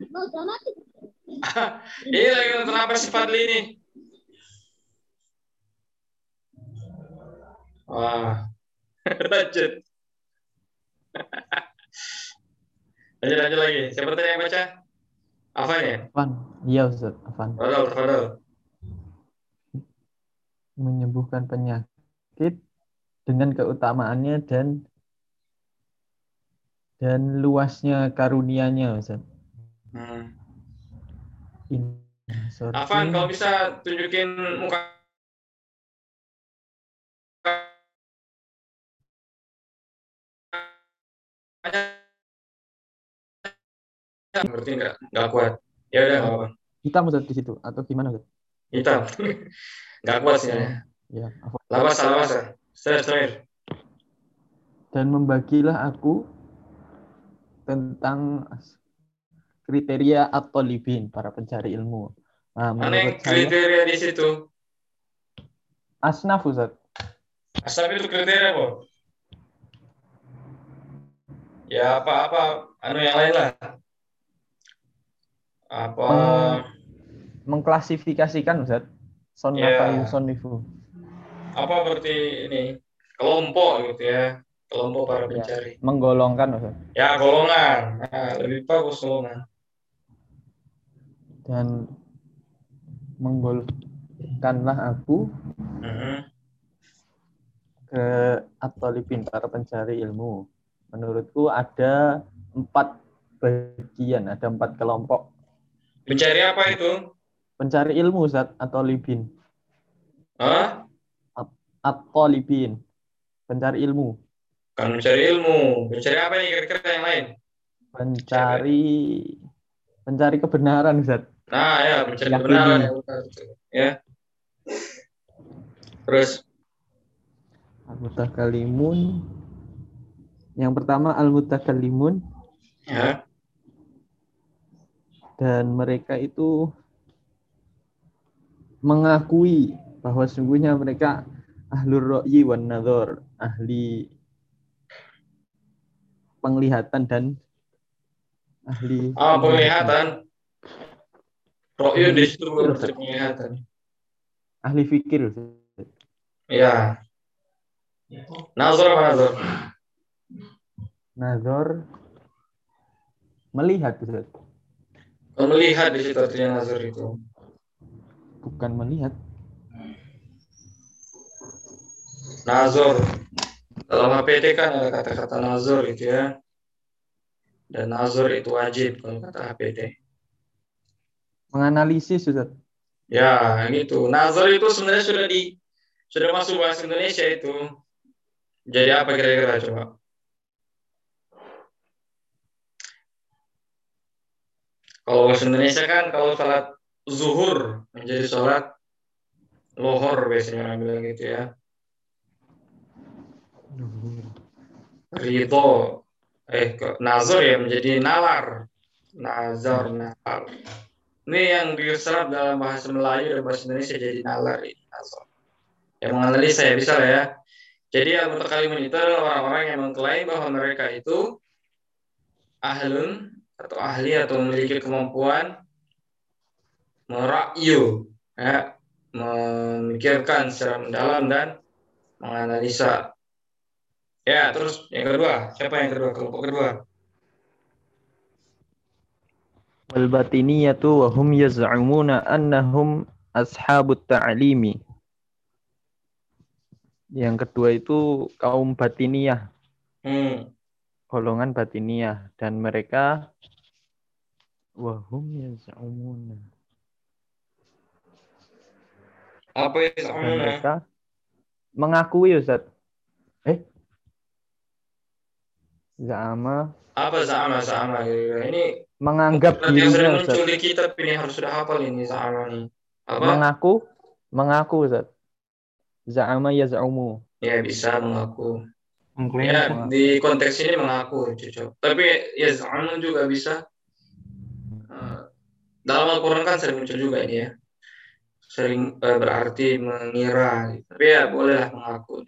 Iya lagi nonton apa sih Fadli ini? Wah, lanjut. lanjut lanjut lagi. Siapa tadi yang baca? Afan ya? Afan. Iya Ustaz, Afan. Fadal, Fadal. Menyembuhkan penyakit dengan keutamaannya dan dan luasnya karunianya Ustaz. Hmm. In, sorry. Afan, kalau bisa tunjukin muka Berarti nggak nggak kuat. Ya udah nggak apa. Hitam Ustaz di situ atau gimana Ustaz? Hitam. Nggak kuat sih. Ya. Ya. Lawas, lawas. Sir, sir. Dan membagilah aku tentang kriteria atau libin para pencari ilmu. Nah, Mana menurut saya kriteria di situ? asnaf Ustaz. Asal itu kriteria apa? Ya apa-apa, anu yang lain lah. Apa? Peng- mengklasifikasikan Ustaz. Sonnafa Ya. yusonnifu. Apa berarti ini? Kelompok gitu ya. Kelompok para Ya. pencari. Menggolongkan Ustaz. Ya, golongan. Nah, lebih bagus golongan. Dan menggolongkanlah aku Mhm. ke atolibin para pencari ilmu. Menurutku ada empat bagian, ada empat kelompok Pencari apa itu? pencari ilmu Ustaz atau libin. Hah? Atau libin. Pencari ilmu. Kan mencari ilmu. Mencari apa nih kira-kira yang lain? Pencari pencari kebenaran Ustaz. Nah, ya, mencari Yakini. kebenaran ya. Ya. Terus Al-Mutakalimun. Yang pertama Al-Mutakalimun ya. dan mereka itu mengakui bahwa sungguhnya mereka ahlur ro'yi wan nadhor, ahli penglihatan dan ahli Ah, penglihatan. Ro'yun di situ penglihatan. ahli fikir Ya. Nazar apa nazar? nadhor melihat Ustaz. Kalau melihat di situ artinya nazar itu. bukan melihat Nazar. Dalam HPT kan ada kata-kata nazar gitu ya. Dan nazar itu wajib kalau kata HPT. menganalisis Ustaz. Ya, gitu. Nazar itu sebenarnya sudah di sudah masuk bahasa Indonesia itu. Jadi apa kira-kira coba? Kalau bahasa Indonesia kan kalau salat zuhur menjadi salat lohor biasanya orang bilang gitu ya. Rito eh ke nazar ya menjadi nalar. Nazar nalar. Ini yang diserap dalam bahasa Melayu dan bahasa Indonesia jadi nalar ini nazar. Yang menganalisa ya bisa lah ya. Jadi al mutakalimun itu adalah orang-orang yang mengklaim bahwa mereka itu ahlun atau ahli atau memiliki kemampuan merakyu, ya, memikirkan secara mendalam dan menganalisa. Ya, terus yang kedua, siapa yang kedua? Kelompok kedua. Wal batiniyatu wa hum yaz'umuna annahum ashabut ta'limi. Yang kedua itu kaum batiniyah, Hmm. golongan batiniyah dan mereka wa hum yaz'umuna. Apa ya sama mereka mengakui Ustaz. Eh? Za'ama Apa sama sama gitu. Ini menganggap nanti yang sering dirinya muncul di kitab ini harus sudah hafal ini sama nih. Apa? Mengaku, mengaku Ustaz. Za'ama yaz'umu. Ya bisa mengaku. Mengklaim Ya semua. di konteks ini mengaku cocok. Tapi ya zamun juga bisa. Eh, Dalam Al-Quran kan sering muncul juga ini ya. Sering eh, berarti mengira. Tapi ya bolehlah mengaku.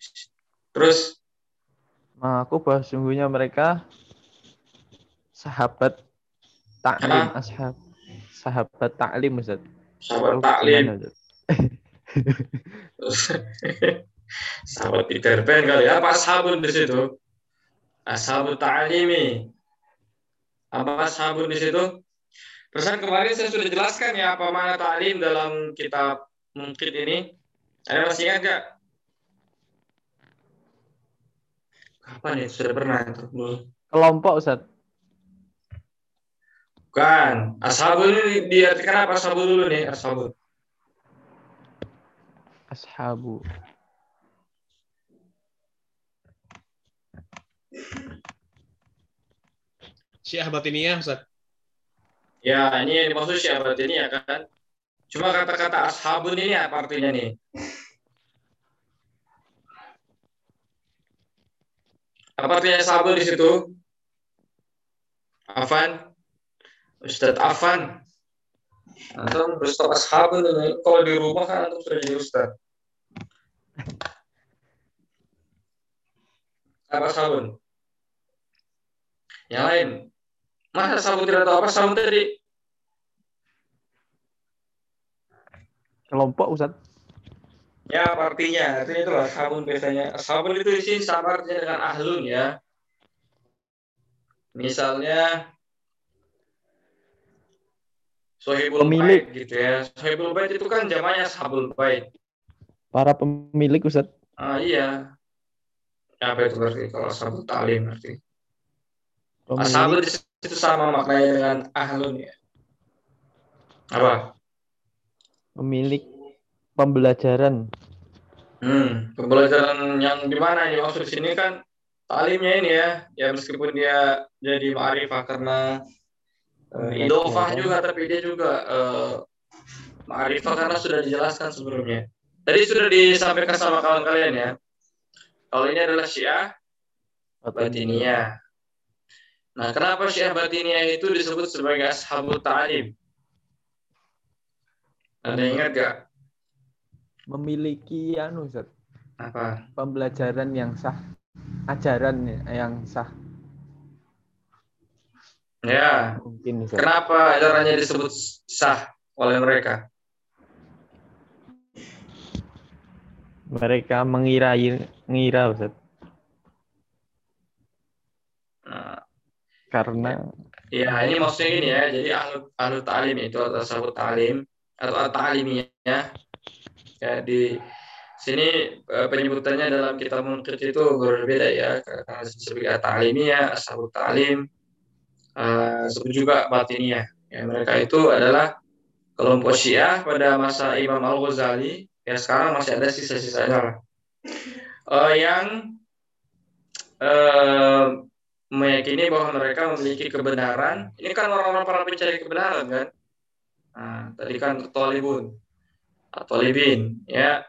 Terus Mengaku bahwa sungguhnya mereka sahabat Taklim ashab. Sahabat taklim Ustaz. Sahabat taklim. Sahabat Peter Pan kali. Apa ashabun di situ? Ashabut ta'limi. Apa ashabun di situ? Pesan kemarin saya sudah jelaskan ya apa makna ta'lim dalam kitab mungkin ini. Ada masih ingat gak? Kapan ya? Sudah pernah itu. Kelompok Ustaz. Bukan. Ashabun ini diartikan apa ashabun dulu nih? Ashabun. Ashabu. Syiah batiniyah Ustaz. Ya, ini yang dimaksud syahabat ini ya kan. Cuma kata-kata ashabun ini apa artinya nih? Apa artinya ashabun di situ? Afan? Ustadz Afan? Antum Ustadz ashabun ini. Kalau di rumah kan antum sudah jadi Ustadz. Apa sabun? Yang lain. Masa sabun tidak tahu apa sabun tadi? Kelompok Ustaz. Ya, artinya? Artinya itulah sabun biasanya. Sabun itu di sini sama artinya dengan ahlun ya. Misalnya Sohibul Pemilik. Bait gitu ya. Sohibul Bait itu kan zamannya Sabul Bait. Para pemilik Ustaz. Ah iya. Apa itu berarti kalau sabul talim berarti? Ashabul di situ sama maknanya dengan ahlun ya. Apa? pemilik pembelajaran. Hmm, pembelajaran yang di mana yang maksud sini kan talimnya ini ya, ya meskipun dia jadi ma'rifah karena uh, idofah juga, tapi dia juga uh, ma'rifah karena sudah dijelaskan sebelumnya. Tadi sudah disampaikan sama kawan kalian ya. Kalau ini adalah syiah batiniyah. Nah, kenapa syiah batiniyah itu disebut sebagai ashabul ta'lim? Ada yang ingat gak? Memiliki anu Ustaz, Apa? pembelajaran yang sah, ajaran yang sah. Ya, Mungkin Ustaz. kenapa ajarannya disebut sah oleh mereka? Mereka mengira mengira Ustaz. Nah, Karena ya ini maksudnya gini ya, jadi ahlu, ahlu ta'lim itu atau sahabat ta'lim atau ta'limiyah ya di sini eh, penyebutannya dalam kitab mungkit itu berbeda ya karena sebagai ta'limiyah, sahabat ta'lim sebut juga batiniyah ya mereka itu adalah kelompok syiah pada masa Imam Al-Ghazali ya sekarang masih ada sisa-sisanya lah Eh, yang eh, meyakini bahwa mereka memiliki kebenaran. Ini kan orang-orang para pencari kebenaran kan. Nah, tadi kan tolibun, tolibin, ya.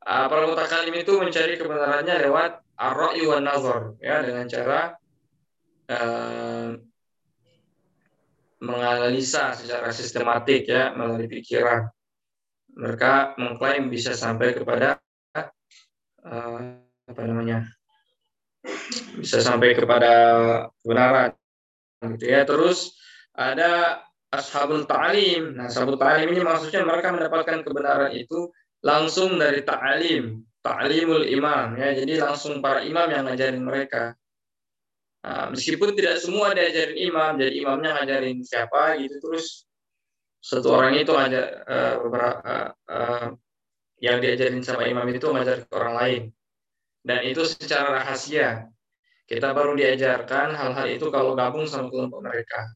Ah, para mutakalim itu mencari kebenarannya lewat ar-ra'yu wan nazar, ya, dengan cara eh, menganalisa secara sistematik ya melalui pikiran. Mereka mengklaim bisa sampai kepada eh, apa namanya? bisa sampai kepada kebenaran gitu ya terus ada ashabul ta'lim nah ashabul ta'lim ini maksudnya mereka mendapatkan kebenaran itu langsung dari ta'lim ta'limul imam ya jadi langsung para imam yang ngajarin mereka nah, meskipun tidak semua diajarin imam jadi imamnya ngajarin siapa gitu terus satu orang itu ngajar uh, uh, uh, yang diajarin sama imam itu ngajar ke orang lain dan itu secara rahasia. Kita baru diajarkan hal-hal itu kalau gabung sama kelompok mereka.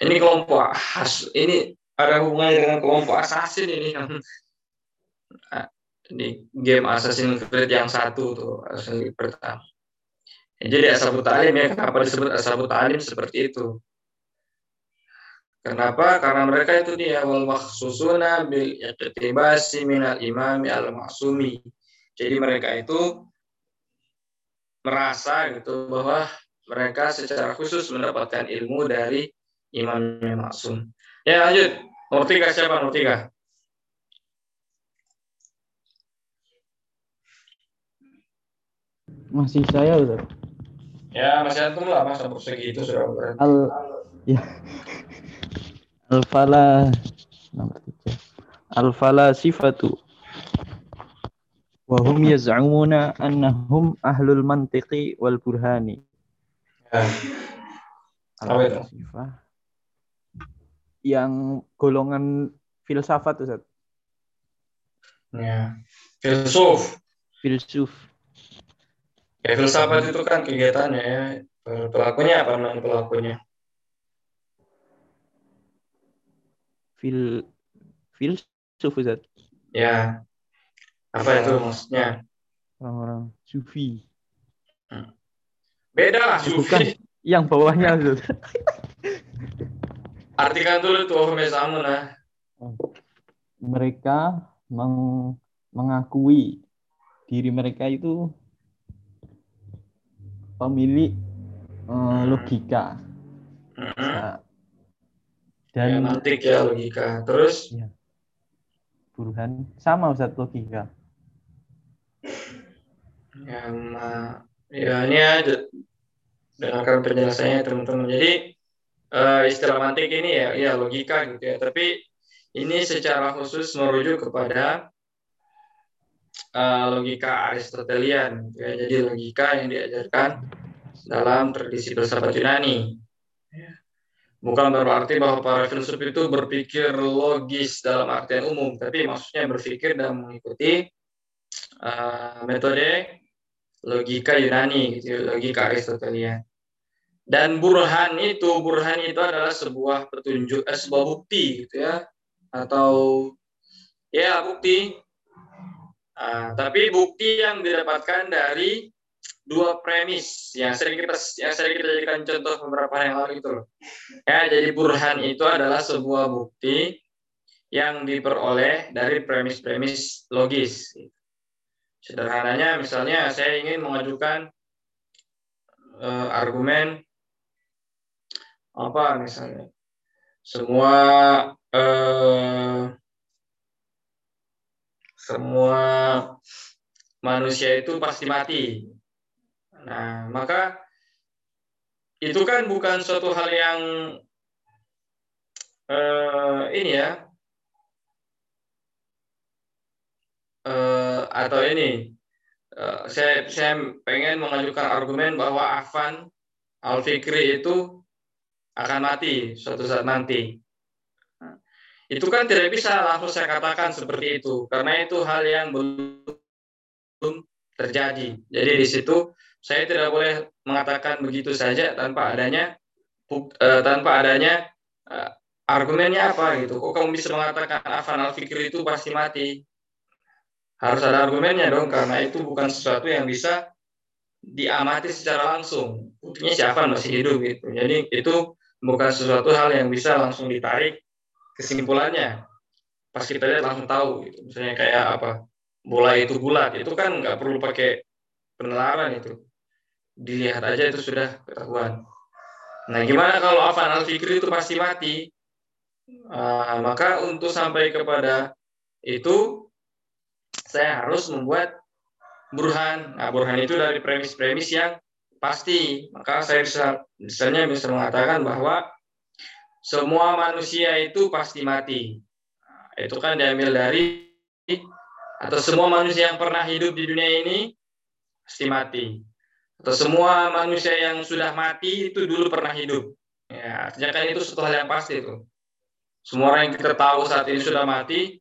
Ini kelompok khas, ini ada hubungannya dengan kelompok assassin ini yang di game Assassin's Creed yang satu tuh Assassin's Creed pertama. Ya, jadi ashabut ta'lim ya kenapa disebut ashabut ta'lim seperti itu? Kenapa? Karena mereka itu dia wal maksusuna bil iqtibasi minal imami al maksumi. Jadi mereka itu merasa gitu bahwa mereka secara khusus mendapatkan ilmu dari imam yang maksum. Ya lanjut. Nomor tiga siapa? Nomor tiga. masih saya Ustaz. Ya, masih antum lah, mas sampai segitu sudah. Al ya. Al fala nomor tiga. Al falasifatu wa hum yaz'umuna annahum ahlul mantiqi wal burhani. Ya. Al Apa itu? falasifah yang golongan filsafat Ustaz. ya. Filsuf. Filsuf. Ya, filsafat itu kan kegiatannya ya. Pelakunya apa namanya pelakunya? Fil filsuf Ustaz. Ya. Apa itu maksudnya? Orang-orang sufi. Beda lah, bukan. sufi. Yang bawahnya Ustaz. Artikan dulu tuh Ohme Samuna. mereka meng- mengakui diri mereka itu pemilik eh, logika Hmm. Nah, Ya, dan mantik ya logika. Terus burhan sama Ustaz logika ya, ma- ya ini aja dengarkan penjelasannya teman-teman. Jadi eh, istilah mantik ini ya, ya logika gitu ya. Tapi ini secara khusus merujuk kepada eh, logika Aristotelian. gitu ya. Jadi logika yang diajarkan dalam tradisi filsafat Yunani. Bukan berarti bahwa para filsuf itu berpikir logis dalam artian umum, tapi maksudnya berpikir dan mengikuti eh, metode logika Yunani, gitu, logika Aristotelian. Dan burhan itu, burhan itu adalah sebuah petunjuk, eh, sebuah bukti, gitu ya, atau ya bukti. Ah, tapi bukti yang didapatkan dari dua premis yang sering kita yang sering kita jadikan contoh beberapa hari yang itu. Ya, jadi burhan itu adalah sebuah bukti yang diperoleh dari premis-premis logis. Sederhananya, misalnya saya ingin mengajukan eh, argumen apa misalnya semua eh, semua manusia itu pasti mati. Nah, maka itu kan bukan suatu hal yang eh, ini ya eh, atau ini eh, saya saya pengen mengajukan argumen bahwa Afan Al Fikri itu akan mati suatu saat nanti. Itu kan tidak bisa langsung saya katakan seperti itu karena itu hal yang belum terjadi. Jadi di situ saya tidak boleh mengatakan begitu saja tanpa adanya eh, tanpa adanya eh, argumennya apa gitu. Kok kamu bisa mengatakan Afan Al Fikri itu pasti mati? Harus ada argumennya dong karena itu bukan sesuatu yang bisa diamati secara langsung. Buktinya si Afan masih hidup gitu. Jadi itu bukan sesuatu hal yang bisa langsung ditarik kesimpulannya. Pas kita lihat langsung tahu gitu. Misalnya kayak apa? Bola itu bulat, itu kan nggak perlu pakai penelaran itu. Dilihat aja itu sudah ketahuan. Nah, gimana kalau Afan Al Fikri itu pasti mati? Ah, maka untuk sampai kepada itu saya harus membuat burhan. Nah, burhan itu dari premis-premis yang pasti. Maka saya bisa misalnya bisa mengatakan bahwa semua manusia itu pasti mati. Nah, itu kan diambil dari atau semua manusia yang pernah hidup di dunia ini pasti mati. Atau semua manusia yang sudah mati itu dulu pernah hidup. Ya, artinya kan itu hal yang pasti itu. Semua orang yang kita tahu saat ini sudah mati,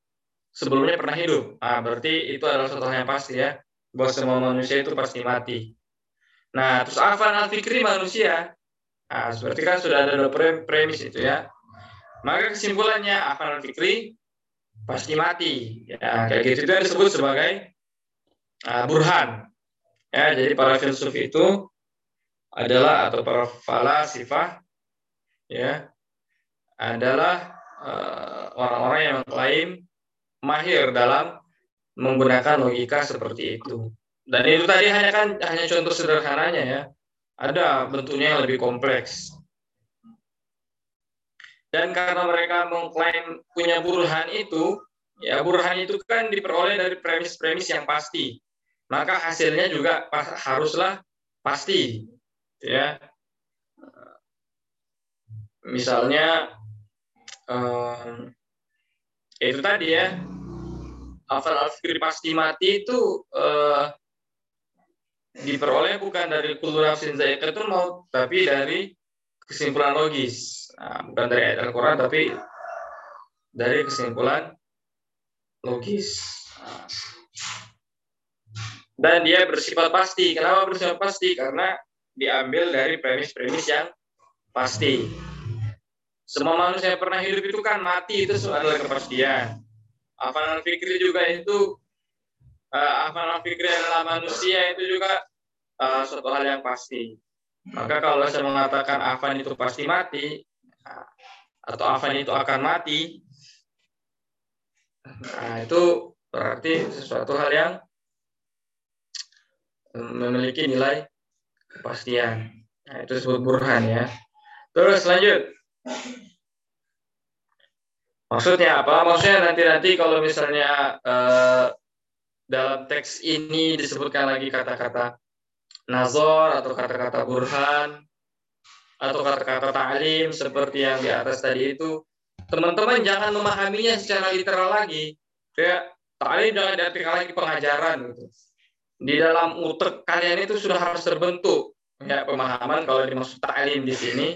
sebelumnya pernah hidup. Nah, berarti itu adalah suatu hal yang pasti ya, bahwa semua manusia itu pasti mati. Nah, terus Afan al-Fikri manusia. Nah, seperti kan sudah ada dua pre- premis itu ya. Maka kesimpulannya Afan al-Fikri pasti mati. Ya, kayak gitu itu disebut sebagai uh, burhan. Ya, jadi para filsuf itu adalah atau para falasifah ya adalah eh, orang-orang yang mengklaim mahir dalam menggunakan logika seperti itu. Dan itu tadi hanya kan hanya contoh sederhananya ya. Ada bentuknya yang lebih kompleks. Dan karena mereka mengklaim punya burhan itu, ya burhan itu kan diperoleh dari premis-premis yang pasti. Maka hasilnya juga haruslah pasti. ya misalnya um, itu tadi ya. Hafal al-fikri pasti mati itu uh, diperoleh bukan dari kullu nafsin za'iqatul maut tapi dari kesimpulan logis. Nah, bukan dari ayat Al-Qur'an tapi dari kesimpulan logis. Dan dia bersifat pasti. Kenapa bersifat pasti? Karena diambil dari premis-premis yang pasti semua manusia yang pernah hidup itu kan mati itu adalah kepastian hafalan fikri juga itu uh, hafalan fikri adalah manusia itu juga uh, suatu hal yang pasti. Maka kalau saya mengatakan afan itu pasti mati atau afan itu akan mati, nah itu berarti sesuatu hal yang memiliki nilai kepastian. Nah, itu disebut burhan ya. Terus lanjut. Maksudnya apa? Maksudnya nanti-nanti kalau misalnya uh, dalam teks ini disebutkan lagi kata-kata nazar atau kata-kata burhan atau kata-kata ta'lim seperti yang di atas tadi itu, teman-teman jangan memahaminya secara literal lagi. Kayak ta'lim jangan diartikan lagi pengajaran gitu. Di dalam utek kalian itu sudah harus terbentuk ya pemahaman kalau dimaksud ta'lim di sini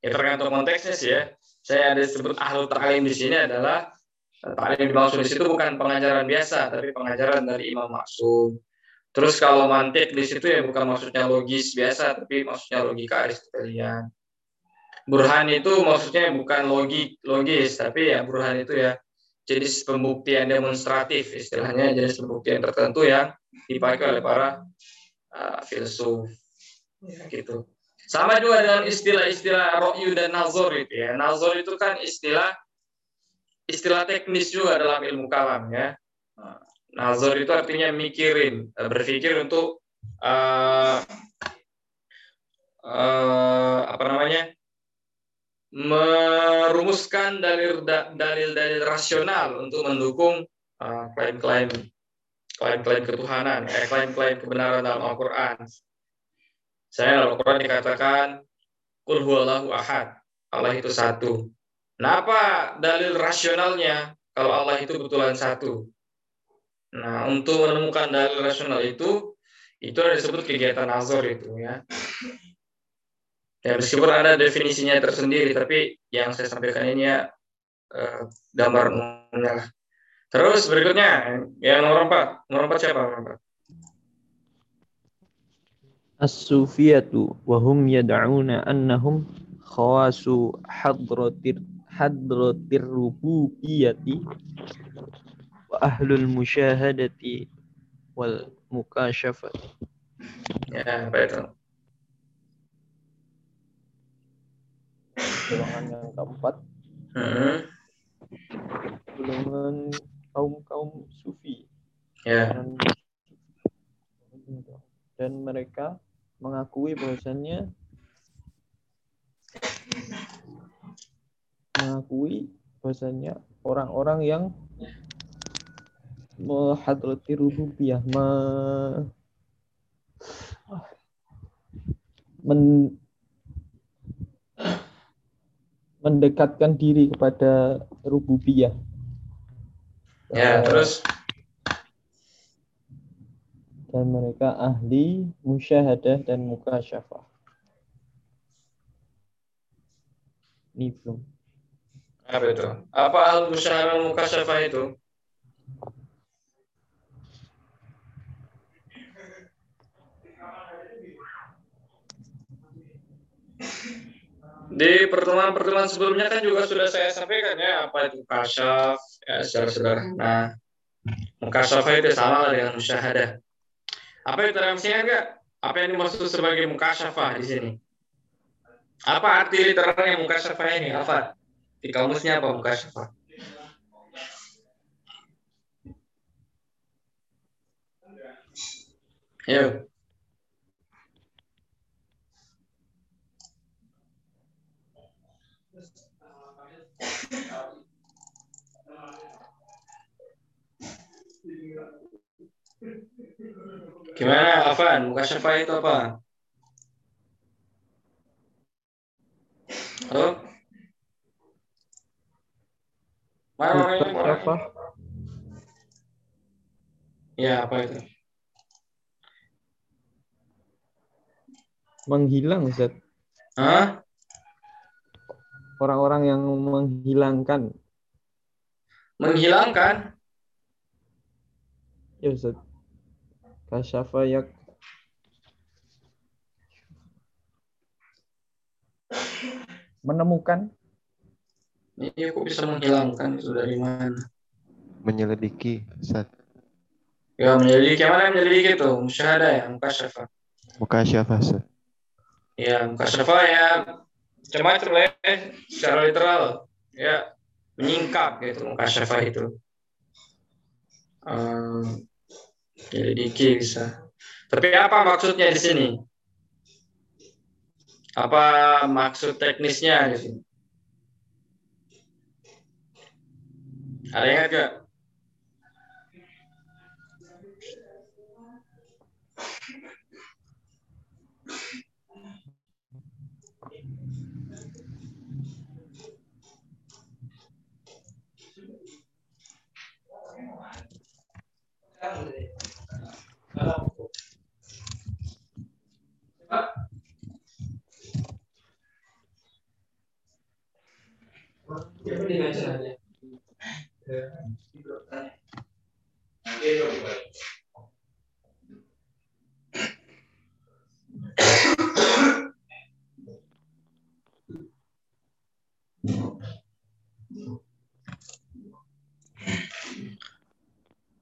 ya tergantung konteksnya sih ya saya ada sebut ahlu ta'lim di sini adalah eh, ta'lim dimaksud di situ bukan pengajaran biasa, tapi pengajaran dari Imam Maksum. Terus kalau mantik di situ ya bukan maksudnya logis biasa, tapi maksudnya logika Aristotelian. Burhan itu maksudnya bukan logik logis, tapi ya burhan itu ya jenis pembuktian demonstratif, istilahnya jenis pembuktian tertentu yang dipakai oleh para uh, filsuf. Ya, gitu. Sama juga dengan istilah-istilah ro'yu dan nazor itu ya. Nazor itu kan istilah istilah teknis juga dalam ilmu kalam ya. Nazor itu artinya mikirin, berpikir untuk uh, uh, apa namanya merumuskan dalil dalil dalil rasional untuk mendukung klaim-klaim uh, klaim-klaim ketuhanan, eh, klaim-klaim kebenaran dalam Al-Quran. Saya dalam Al-Quran dikatakan Kul huwallahu ahad. Allah itu satu. Nah, apa dalil rasionalnya kalau Allah itu betulan satu? Nah, untuk menemukan dalil rasional itu, itu ada disebut kegiatan azor itu ya. Ya, meskipun ada definisinya tersendiri, tapi yang saya sampaikan ini ya eh, gambar umumnya. Terus berikutnya, yang nomor empat. Nomor empat siapa nomor empat? As-sufiyatu wa hum yad'una annahum khawasu hadratir hadratir rububiyyati wa ahlul musyahadati wal mukasyafat. Ya, betul. Golongan yang keempat. Hmm. Golongan kaum kaum sufi. Ya. Dan mereka mengakui bahwasannya mengakui bahwasannya orang-orang yang menghadrati rububiyah me, men, mendekatkan diri kepada rububiyah. Ya, terus dan mereka ahli musyahadah dan mukasyafah. Ini belum. Apa itu? Apa al musyahadah dan mukasyafah itu? Di pertemuan-pertemuan sebelumnya kan juga sudah saya sampaikan ya apa itu kasyaf ya secara sederhana. Mukasyafah itu sama dengan musyahadah. Apa itu terangnya enggak? Apa yang dimaksud sebagai mukasyafah di sini? Apa arti literalnya mukasyafah ini? Apa? Di kamusnya apa mukasyafah? Ayo. Gimana, Afan? Muka syafa itu apa? Halo? Mana orangnya? Apa? Ya, apa itu? Menghilang, Ustaz. Hah? Orang-orang yang menghilangkan. Menghilangkan? Ya, Ustaz. Kasyafa yak menemukan Ini kok bisa menghilangkan itu dari mana? Menyelidiki, Ustaz. Ya, menyelidiki. Mana yang menyelidiki itu? Musyahada ya, mukasyafa. Mukasyafah, Ustaz. Ya, mukasyafa ya macam-macam lah ya, secara literal. Ya, menyingkap gitu mukasyafa itu. Um, menyelidiki bisa. Tapi apa maksudnya di sini? Apa maksud teknisnya di sini? Ada yang ingat gak?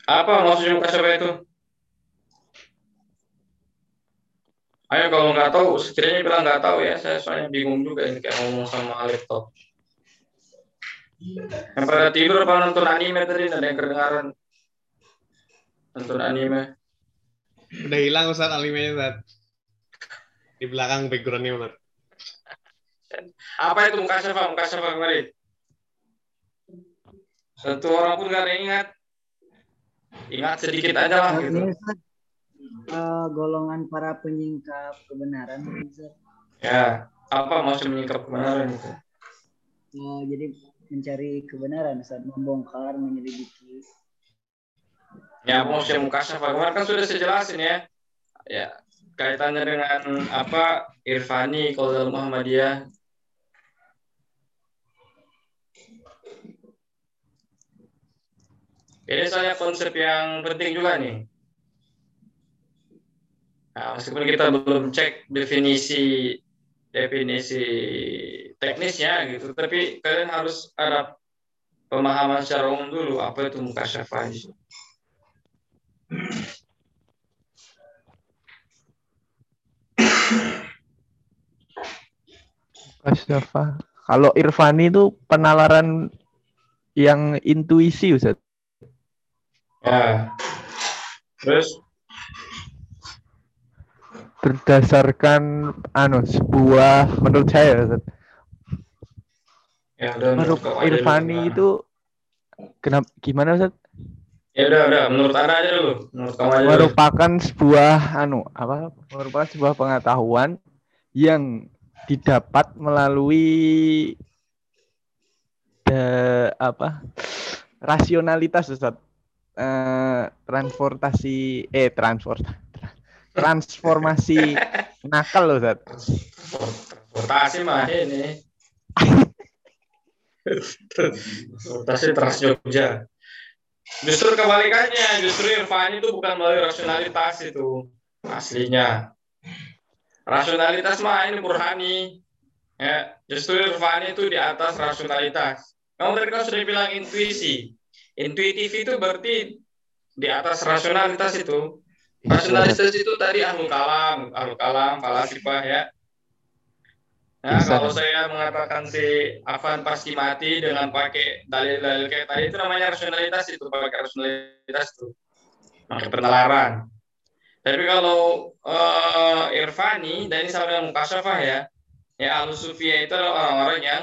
Apa maksudnya mukasabah itu? Ayo kalau nggak tahu, sekiranya bilang nggak tahu ya, saya soalnya bingung juga ini kayak ngomong sama laptop. Yang pada tidur apa nonton anime tadi ada yang kedengaran nonton anime. Udah hilang Ustaz animenya Ustaz. Di belakang backgroundnya Ustaz. Apa itu mukasabah? Mukasabah kemarin. Satu orang pun nggak ada yang ingat. Ingat sedikit aja lah gitu. Eh, golongan para penyingkap kebenaran. Ya, apa maksud menyingkap kebenaran itu? Eh, jadi mencari kebenaran Ustaz, membongkar, menyelidiki. Ya, maksudnya mukasabah kemarin kan sudah saya jelasin ya. Ya, kaitannya dengan apa Irfani kalau dalam Muhammadiyah Ini soalnya konsep yang penting juga nih. Nah, meskipun kita belum cek definisi definisi teknisnya gitu, tapi kalian harus ada pemahaman secara umum dulu apa itu mukasyafah. Kasyafa. Kalau Irfani itu penalaran yang intuisi, Ustaz. Ya. Terus Berdasarkan anu sebuah menurut saya, Ustaz. ya udah Menurut dulu. Irfani itu kenapa gimana, Ustaz? Ya udah udah menurut Anda aja dulu. Menurut kamu aja dulu. merupakan sebuah anu apa merupakan sebuah pengetahuan yang didapat melalui de- apa rasionalitas Ustaz. Eh, transportasi eh transport transformasi nakal loh Ustaz. Transportasi mah ini. Transportasi Trans Jogja. Justru kebalikannya, justru Irfan itu bukan melalui rasionalitas itu aslinya. Rasionalitas mah ini burhani. Ya, justru Irfan itu di atas rasionalitas. Kamu tadi kan sudah bilang intuisi. Intuitif itu berarti di atas rasionalitas itu. Rasionalitas itu tadi ahlul kalam, ahlul kalam, falasifah ya. Nah, Bisa. kalau saya mengatakan si Afan pasti mati dengan pakai dalil-dalil kayak tadi itu namanya rasionalitas itu, pakai rasionalitas itu. Pakai penalaran. Tapi kalau eh, Irfani dan ini sama dengan Mukasyafah ya, ya Ahlus Sufiyah itu orang-orang yang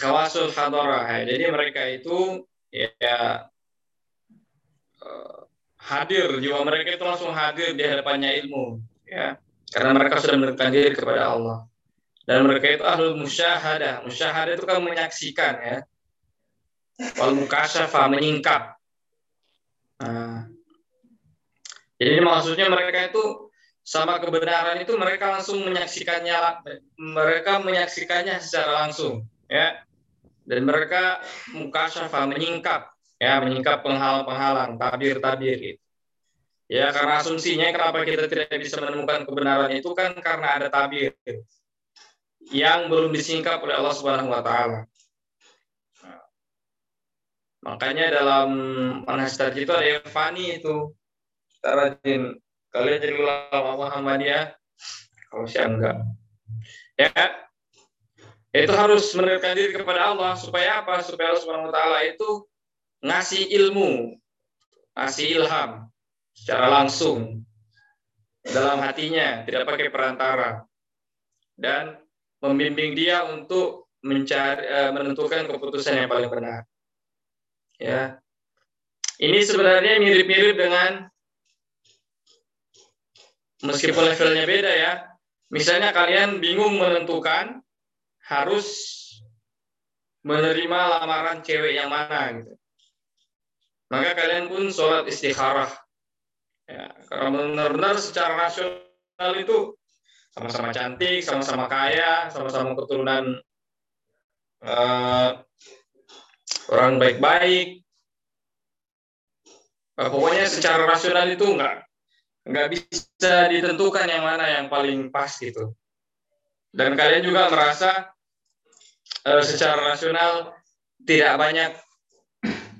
khawasul hadarah. ya. Jadi mereka itu ya eh, hadir jiwa mereka itu langsung hadir di hadapannya ilmu ya karena mereka sudah mendekatkan diri kepada Allah dan mereka itu ahlul musyahadah. Musyahadah itu kan menyaksikan ya. Wal mukasyafa menyingkap. Nah, jadi maksudnya mereka itu sama kebenaran itu mereka langsung menyaksikannya mereka menyaksikannya secara langsung ya dan mereka mukasyafa menyingkap ya menyingkap penghalang-penghalang tabir-tabir gitu ya karena asumsinya kenapa kita tidak bisa menemukan kebenaran itu kan karena ada tabir yang belum disingkap oleh Allah Subhanahu wa taala. Nah, makanya dalam manhaj itu ada fani itu. Kita rajin kalian jadi ulama Muhammadiyah kalau saya enggak. Ya. Itu harus mendekatkan diri kepada Allah supaya apa? Supaya Allah Subhanahu wa taala itu ngasih ilmu, ngasih ilham secara langsung dalam hatinya, tidak pakai perantara. Dan membimbing dia untuk mencari uh, menentukan keputusan yang paling benar. Ya. Ini sebenarnya mirip-mirip dengan meskipun levelnya beda ya. Misalnya kalian bingung menentukan harus menerima lamaran cewek yang mana gitu. Maka kalian pun sholat istikharah. Ya, karena benar-benar secara rasional itu sama-sama cantik, sama-sama kaya, sama-sama keturunan uh, orang baik-baik. Uh, pokoknya secara rasional itu enggak nggak bisa ditentukan yang mana yang paling pas gitu. Dan kalian juga merasa uh, secara rasional tidak banyak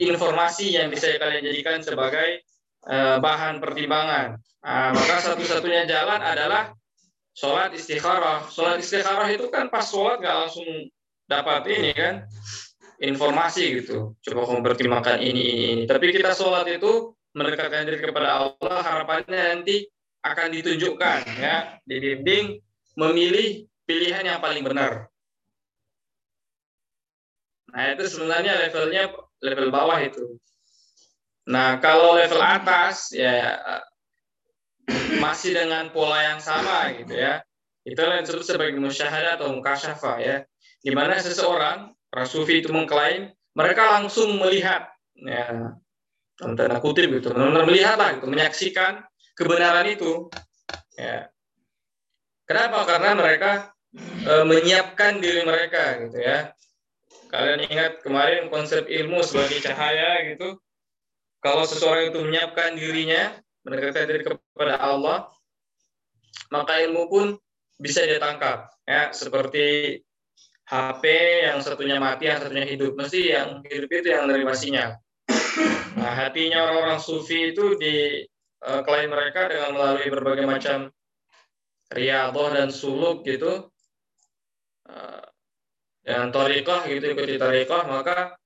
informasi yang bisa kalian jadikan sebagai uh, bahan pertimbangan. Nah, maka satu-satunya jalan adalah sholat istikharah. Sholat istikharah itu kan pas sholat nggak langsung dapat ini kan informasi gitu. Coba kamu pertimbangkan ini, ini, ini. Tapi kita sholat itu mendekatkan diri kepada Allah, harapannya nanti akan ditunjukkan ya, dibimbing memilih pilihan yang paling benar. Nah itu sebenarnya levelnya level bawah itu. Nah kalau level atas ya masih dengan pola yang sama gitu ya. Itu yang disebut sebagai musyahadah atau mukasyafa ya. Di mana seseorang, para sufi itu mengklaim mereka langsung melihat ya tanda kutip gitu, benar-benar melihat lah gitu, menyaksikan kebenaran itu. Ya. Kenapa? Karena mereka e, menyiapkan diri mereka gitu ya. Kalian ingat kemarin konsep ilmu sebagai cahaya gitu. Kalau seseorang itu menyiapkan dirinya mendekatkan diri kepada Allah, maka ilmu pun bisa ditangkap. Ya, seperti HP yang satunya mati, yang satunya hidup. Mesti yang hidup itu yang menerima sinyal. Nah, hatinya orang-orang sufi itu di uh, klaim mereka dengan melalui berbagai macam riadoh dan suluk gitu. Uh, dan torikoh gitu ikuti torikoh maka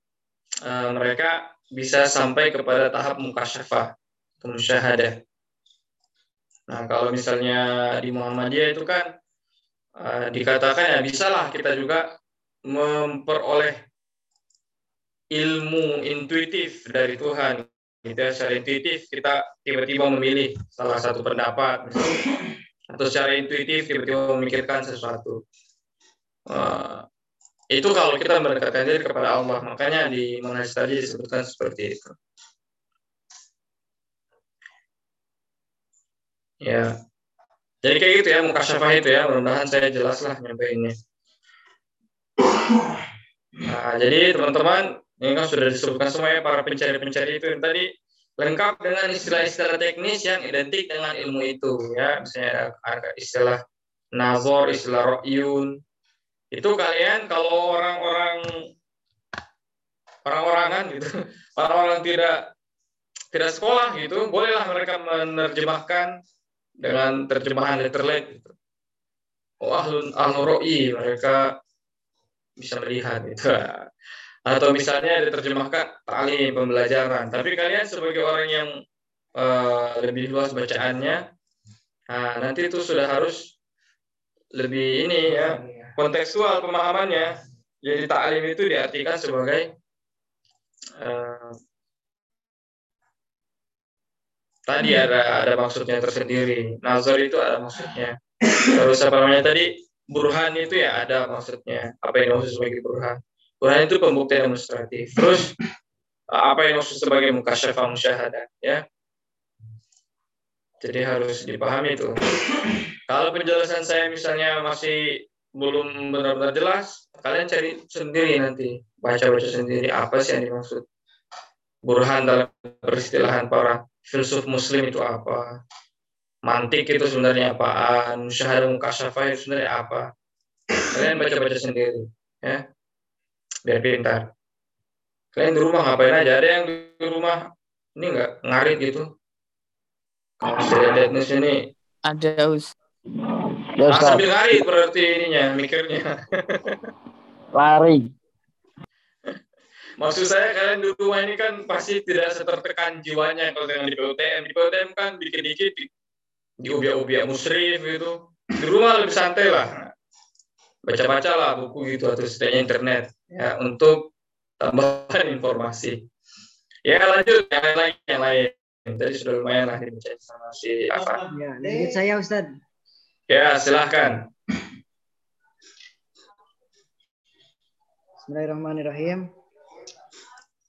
uh, mereka bisa sampai kepada tahap mukasyafah musyahadah. Nah, kalau misalnya di Muhammadiyah itu kan uh, dikatakan ya bisalah kita juga memperoleh ilmu intuitif dari Tuhan. Gitu ya, secara intuitif kita tiba-tiba memilih salah satu pendapat misalnya, atau secara intuitif tiba-tiba memikirkan sesuatu. Uh, itu kalau kita mendekatkan diri kepada Allah, makanya di manhaj tadi disebutkan seperti itu. Ya. Jadi kayak gitu ya muka syafah itu ya. Mudah-mudahan saya jelas lah ini. Nah, jadi teman-teman ini kan sudah disebutkan semua ya para pencari-pencari itu yang tadi lengkap dengan istilah-istilah teknis yang identik dengan ilmu itu ya. Misalnya ada istilah nazor, istilah ro'yun. Itu kalian kalau orang-orang orang-orangan gitu, orang-orang tidak tidak sekolah gitu, bolehlah mereka menerjemahkan dengan terjemahan letterlet gitu. Oh ahlun ahluroi mereka bisa melihat itu atau misalnya diterjemahkan tali pembelajaran tapi kalian sebagai orang yang uh, lebih luas bacaannya nah, nanti itu sudah harus lebih ini ya kontekstual pemahamannya jadi taklim itu diartikan sebagai uh, Tadi ada ada maksudnya tersendiri. Nazar itu ada maksudnya. Terus apa namanya tadi? burhan itu ya ada maksudnya. Apa yang dimaksud sebagai burhan? Burhan itu pembuktian demonstratif. Terus apa yang dimaksud sebagai mukasyafah musyahadah ya? Jadi harus dipahami itu. Kalau penjelasan saya misalnya masih belum benar-benar jelas, kalian cari sendiri nanti, baca-baca sendiri apa sih yang dimaksud. Burhan dalam peristilahan para filsuf muslim itu apa? Mantik itu sebenarnya apaan? Musyahadah mukasyafah itu sebenarnya apa? Kalian baca-baca sendiri, ya. Biar pintar. Kalian di rumah ngapain aja? Ada yang di rumah ini enggak ngarit gitu? Kalau saya lihat di sini, Ada Us. Ya ah, Ustaz, sambil ngarit berarti ininya, mikirnya. lari. Maksud saya kalian di rumah ini kan pasti tidak setertekan jiwanya kalau dengan di PUTM. Di PUTM kan dikit-dikit di, di ubiak-ubiak musrif gitu. Di rumah lebih santai lah. Baca-baca lah buku gitu atau setidaknya internet ya untuk tambahan informasi. Ya lanjut yang lain yang lain. Tadi sudah lumayan lah dibaca sama si Afa. Ya, lanjut saya Ustaz. Ya silahkan. Bismillahirrahmanirrahim.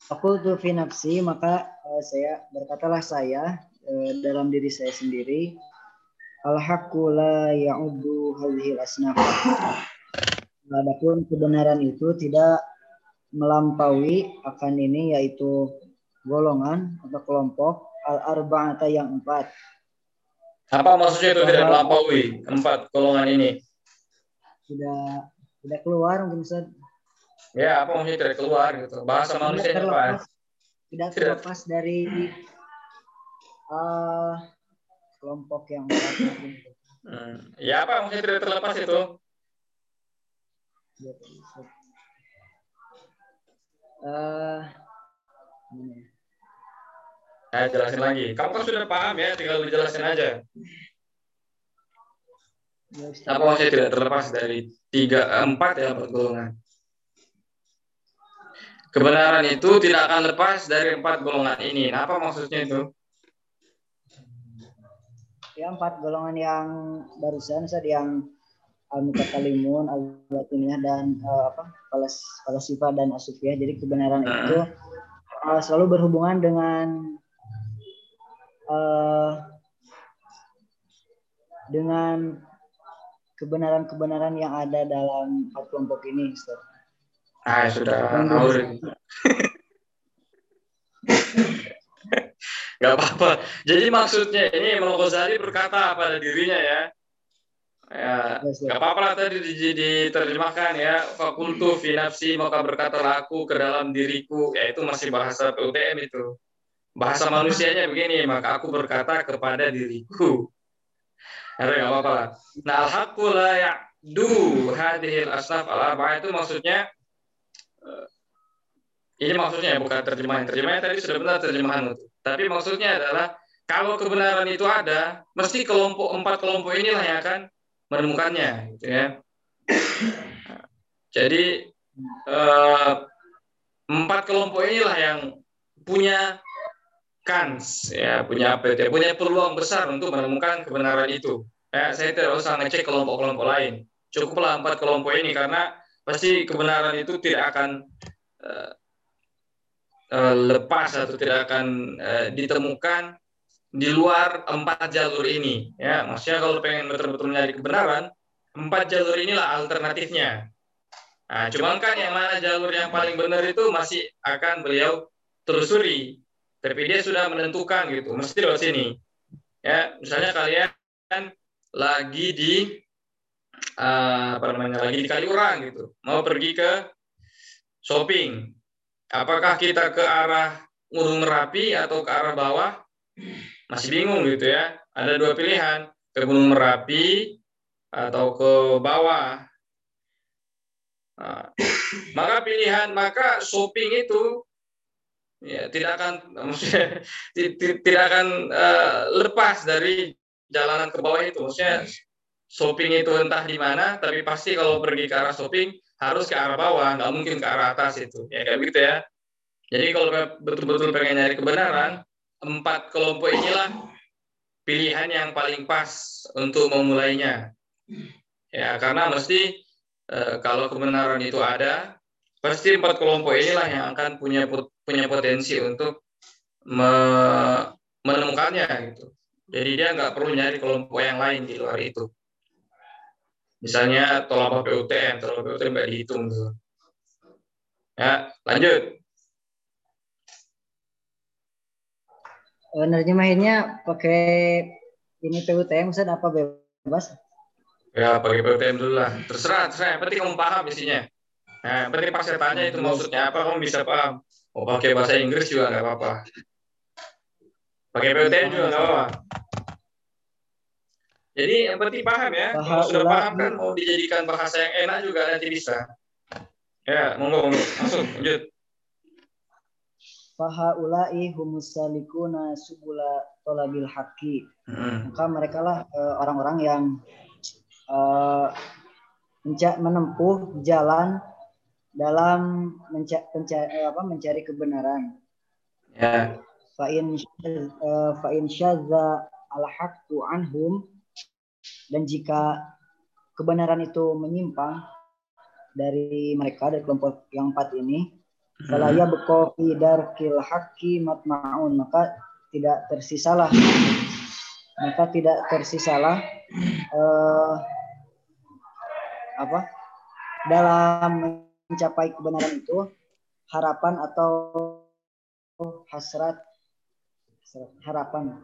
Aku tuh fi nafsi maka eh, saya berkatalah saya eh, dalam diri saya sendiri al haqqu la ya'uddu hadhihi asnaf. Adapun kebenaran itu tidak melampaui akan ini yaitu golongan atau kelompok al arba'ata yang empat. Apa maksudnya itu tidak melampaui empat golongan ini? Tidak tidak keluar mungkin Ustaz. Ya, apa maksudnya tidak keluar gitu? Bahasa tidak manusia apa? terlepas tidak terlepas dari eh, kelompok yang. Hmm. Ya, apa maksudnya tidak terlepas itu? Eh, ya? Saya jelasin lagi. Kamu kan sudah paham ya, tinggal dijelasin aja. Apa maksudnya tidak terlepas dari tiga, empat ya empat golongan? Kebenaran itu tidak akan lepas dari empat golongan ini. Nah, apa maksudnya itu? Ya empat golongan yang barusan Ustaz yang al mutakalimun, al dan eh, apa? falas falasifah dan asufiyah. Jadi kebenaran Hmm. itu eh, selalu berhubungan dengan eh, dengan kebenaran-kebenaran yang ada dalam empat kelompok ini, Ustaz. Ah, sudah ngawur. Gak apa-apa. Jadi maksudnya ini Imam Ghazali berkata pada dirinya ya. Ya, Ya, Ustaz. gak apa-apa lah tadi di- diterjemahkan ya. Fakultu fi nafsi maka berkatalah aku ke dalam diriku. Ya itu masih bahasa PUTM itu. Bahasa manusianya begini, maka aku berkata kepada diriku. Ada gak apa-apa lah. Nah, al-haqqu la hadhil asnaf al-arba'ah itu maksudnya eh, ini maksudnya bukan terjemahan. Terjemahan tadi sudah benar terjemahan itu. Tapi maksudnya adalah kalau kebenaran itu ada, mesti kelompok empat kelompok inilah yang akan menemukannya, gitu ya. Jadi eh, empat kelompok inilah yang punya kans, ya punya apa ya, punya peluang besar untuk menemukan kebenaran itu. Ya, saya tidak usah ngecek kelompok-kelompok lain. Cukuplah empat kelompok ini karena pasti kebenaran itu tidak akan eh, eh, lepas atau tidak akan eh, ditemukan di luar empat jalur ini. Ya, maksudnya kalau pengen betul-betul mencari kebenaran, empat jalur inilah alternatifnya. Nah, cuman kan yang mana jalur yang paling benar itu masih akan beliau telusuri. Tapi dia sudah menentukan gitu, mesti lewat sini. Ya, misalnya kalian lagi di eh, apa namanya lagi di Kaliurang gitu, mau pergi ke shopping. Apakah kita ke arah Gunung Merapi atau ke arah bawah? Masih bingung gitu ya. Ada dua pilihan, ke Gunung Merapi atau ke bawah. Nah, maka pilihan, maka shopping itu ya tidak akan maksudnya ti- ti- tidak akan eh, lepas dari jalanan ke bawah itu. Maksudnya shopping itu entah di mana, tapi pasti kalau pergi ke arah shopping harus ke arah bawah, nggak mungkin ke arah atas itu. Ya kayak begitu ya. Jadi kalau betul-betul pengen nyari kebenaran, empat kelompok inilah pilihan yang paling pas untuk memulainya. Ya, karena mesti eh, kalau kebenaran itu ada, pasti empat kelompok inilah yang akan punya punya potensi untuk me, menemukannya gitu. Jadi dia nggak perlu nyari kelompok yang lain di luar itu. Misalnya tolak PUTM, tolak PUTM nggak dihitung tuh. Ya, lanjut. Nerjemahinnya pakai ini PUTM Ustaz apa bebas? Ya, pakai PUTM dulu lah. Terserah, terserah. Yang penting kamu paham isinya. Nah, penting pas saya tanya itu maksudnya apa, kamu bisa paham. Mau pakai bahasa Inggris juga nggak apa-apa. Pakai PUTM juga nggak apa-apa. Jadi yang penting paham ya. Kalau sudah paham kan mau dijadikan bahasa yang enak juga nanti bisa. Ya, monggo, monggo. Langsung, lanjut. Fahaulai humusalikuna subula tolabil haki. Hmm. Maka mereka lah eh, orang-orang yang menca- menempuh jalan dalam menca- penca- eh, apa, mencari kebenaran. Ya. Fa'in eh, fa'in syadza al-haqqu anhum dan jika kebenaran itu menyimpang dari mereka dari kelompok yang empat ini kalau ya beko darkil haqqi matma'un maka tidak tersisalah maka tidak tersisalah eh, apa dalam mencapai kebenaran itu harapan atau hasrat harapan.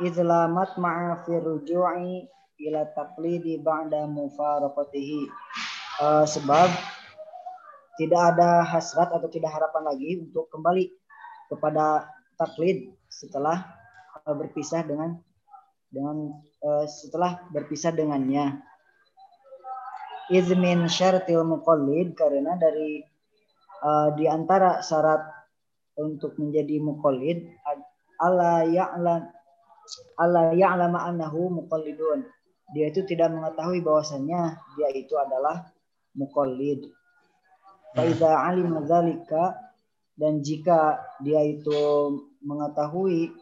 Izlamat ma'a ruju'i ila taqlidi ba'da mufaraqatihi. Eh, sebab tidak ada hasrat atau tidak harapan lagi untuk kembali kepada taklid setelah eh, berpisah dengan dengan eh, setelah berpisah dengannya izmin syaratil muqallid karena dari eh, di antara syarat untuk menjadi muqallid ala ya'lam ala ya'lama annahu muqallidun. Dia itu tidak mengetahui bahwasannya dia itu adalah muqallid. Fa idza alima dzalika dan jika dia itu mengetahui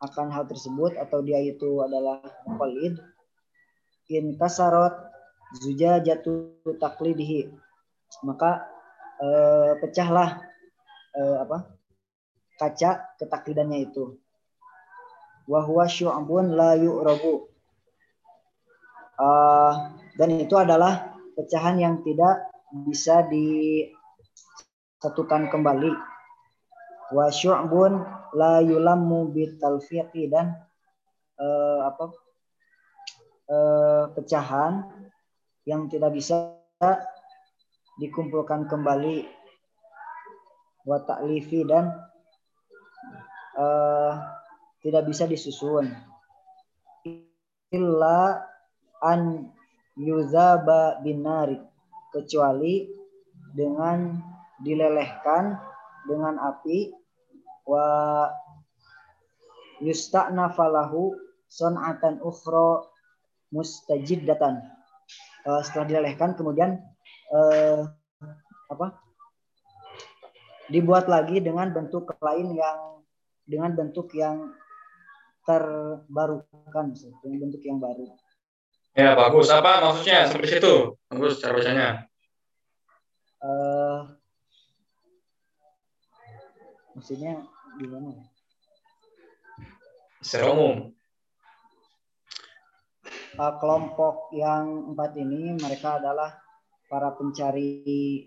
akan hal tersebut atau dia itu adalah muqallid in kasarot zujajatu taqlidihi maka eh, pecahlah eh, apa kaca ketaklidannya itu. Wa huwa syu'bun la yu'rabu. Eh, dan itu adalah pecahan yang tidak bisa disatukan kembali. Wa syu'bun la yulammu bitalfiqi dan eh, apa eh, pecahan yang tidak bisa dikumpulkan kembali. Wa ta'lifi dan eh, tidak bisa disusun. Illa an yuzaba binari kecuali dengan dilelehkan dengan api. Wa yusta'na falahu son'atan ukhra mustajiddatan uh, setelah dilelehkan kemudian uh, apa dibuat lagi dengan bentuk lain yang dengan bentuk yang terbarukan dengan bentuk yang baru Ya, bagus. Apa maksudnya seperti itu? Bagus cara bacanya. uh, maksudnya gimana ya? Secara umum. Uh, kelompok yang empat ini mereka adalah para pencari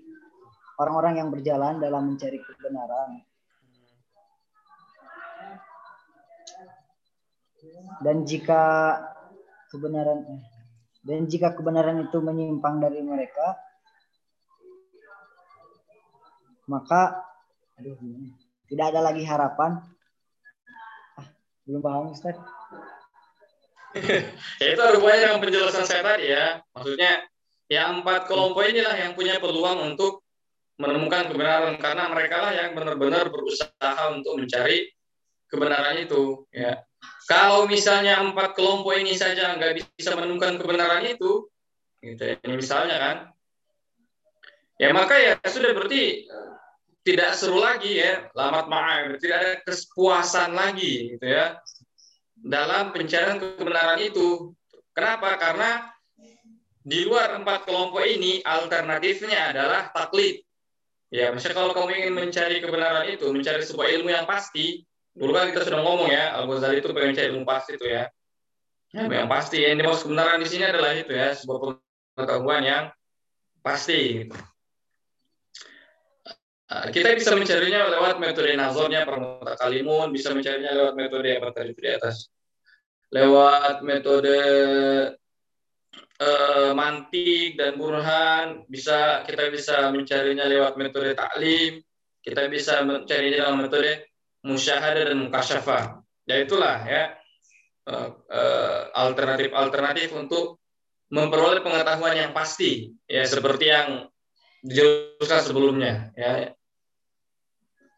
orang-orang yang berjalan dalam mencari kebenaran. Dan jika kebenaran dan jika kebenaran itu menyimpang dari mereka maka tidak ada lagi harapan. Ah, belum paham Ustaz ya itu hubungannya dengan penjelasan saya tadi ya. Maksudnya yang empat kelompok inilah yang punya peluang untuk menemukan kebenaran karena mereka lah yang benar-benar berusaha untuk mencari kebenaran itu. Ya. Kalau misalnya empat kelompok ini saja nggak bisa menemukan kebenaran itu, gitu ya. ini misalnya kan, ya maka ya sudah berarti tidak seru lagi ya, lamat ma'ar, tidak ada kepuasan lagi, gitu ya dalam pencarian kebenaran itu. Kenapa? Karena di luar empat kelompok ini alternatifnya adalah taklid. Ya, misalnya kalau kamu ingin mencari kebenaran itu, mencari sebuah ilmu yang pasti, dulu kan kita sudah ngomong ya, Al Ghazali itu pengen cari ilmu pasti itu ya. Ya, yang pasti yang dimaksud kebenaran di sini adalah itu ya, sebuah pengetahuan yang pasti. Gitu. Uh, kita bisa mencarinya lewat metode nazarnya kalimun, bisa mencarinya lewat metode apa tadi di atas. Lewat metode uh, mantik dan burhan bisa kita bisa mencarinya lewat metode taklim kita bisa mencarinya dalam metode musyahadah dan mukasyafah ya itulah ya alternatif-alternatif uh, uh, untuk memperoleh pengetahuan yang pasti ya seperti yang dijelaskan sebelumnya ya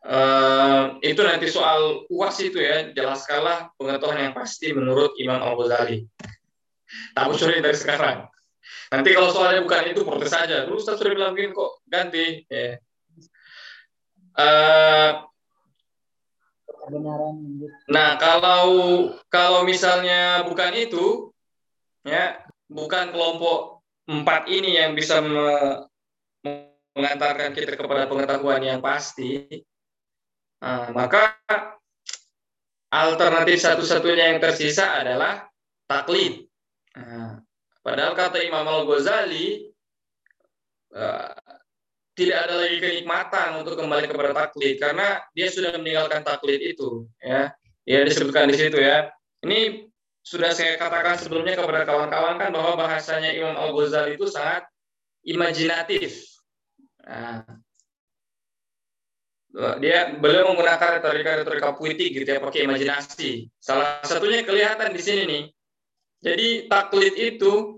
Uh, itu nanti soal uas itu ya jelaskanlah pengetahuan yang pasti menurut Imam Al Ghazali tak bocorin dari sekarang. Nanti kalau soalnya bukan itu protes saja. Dulu Ustaz sudah bilang begini kok ganti. Ya. Uh, nah kalau kalau misalnya bukan itu, ya bukan kelompok empat ini yang bisa mengantarkan kita kepada pengetahuan yang pasti, uh, maka alternatif satu-satunya yang tersisa adalah taklid. Nah, padahal kata Imam Al Ghazali uh, tidak ada lagi kenikmatan untuk kembali kepada taklid karena dia sudah meninggalkan taklid itu ya. Ya disebutkan di situ ya. Ini sudah saya katakan sebelumnya kepada kawan-kawan kan bahwa bahasanya Imam Al Ghazali itu sangat imajinatif. Nah, dia beliau menggunakan retorika-retorika puitik gitu ya pakai imajinasi salah satunya kelihatan di sini nih jadi taklid itu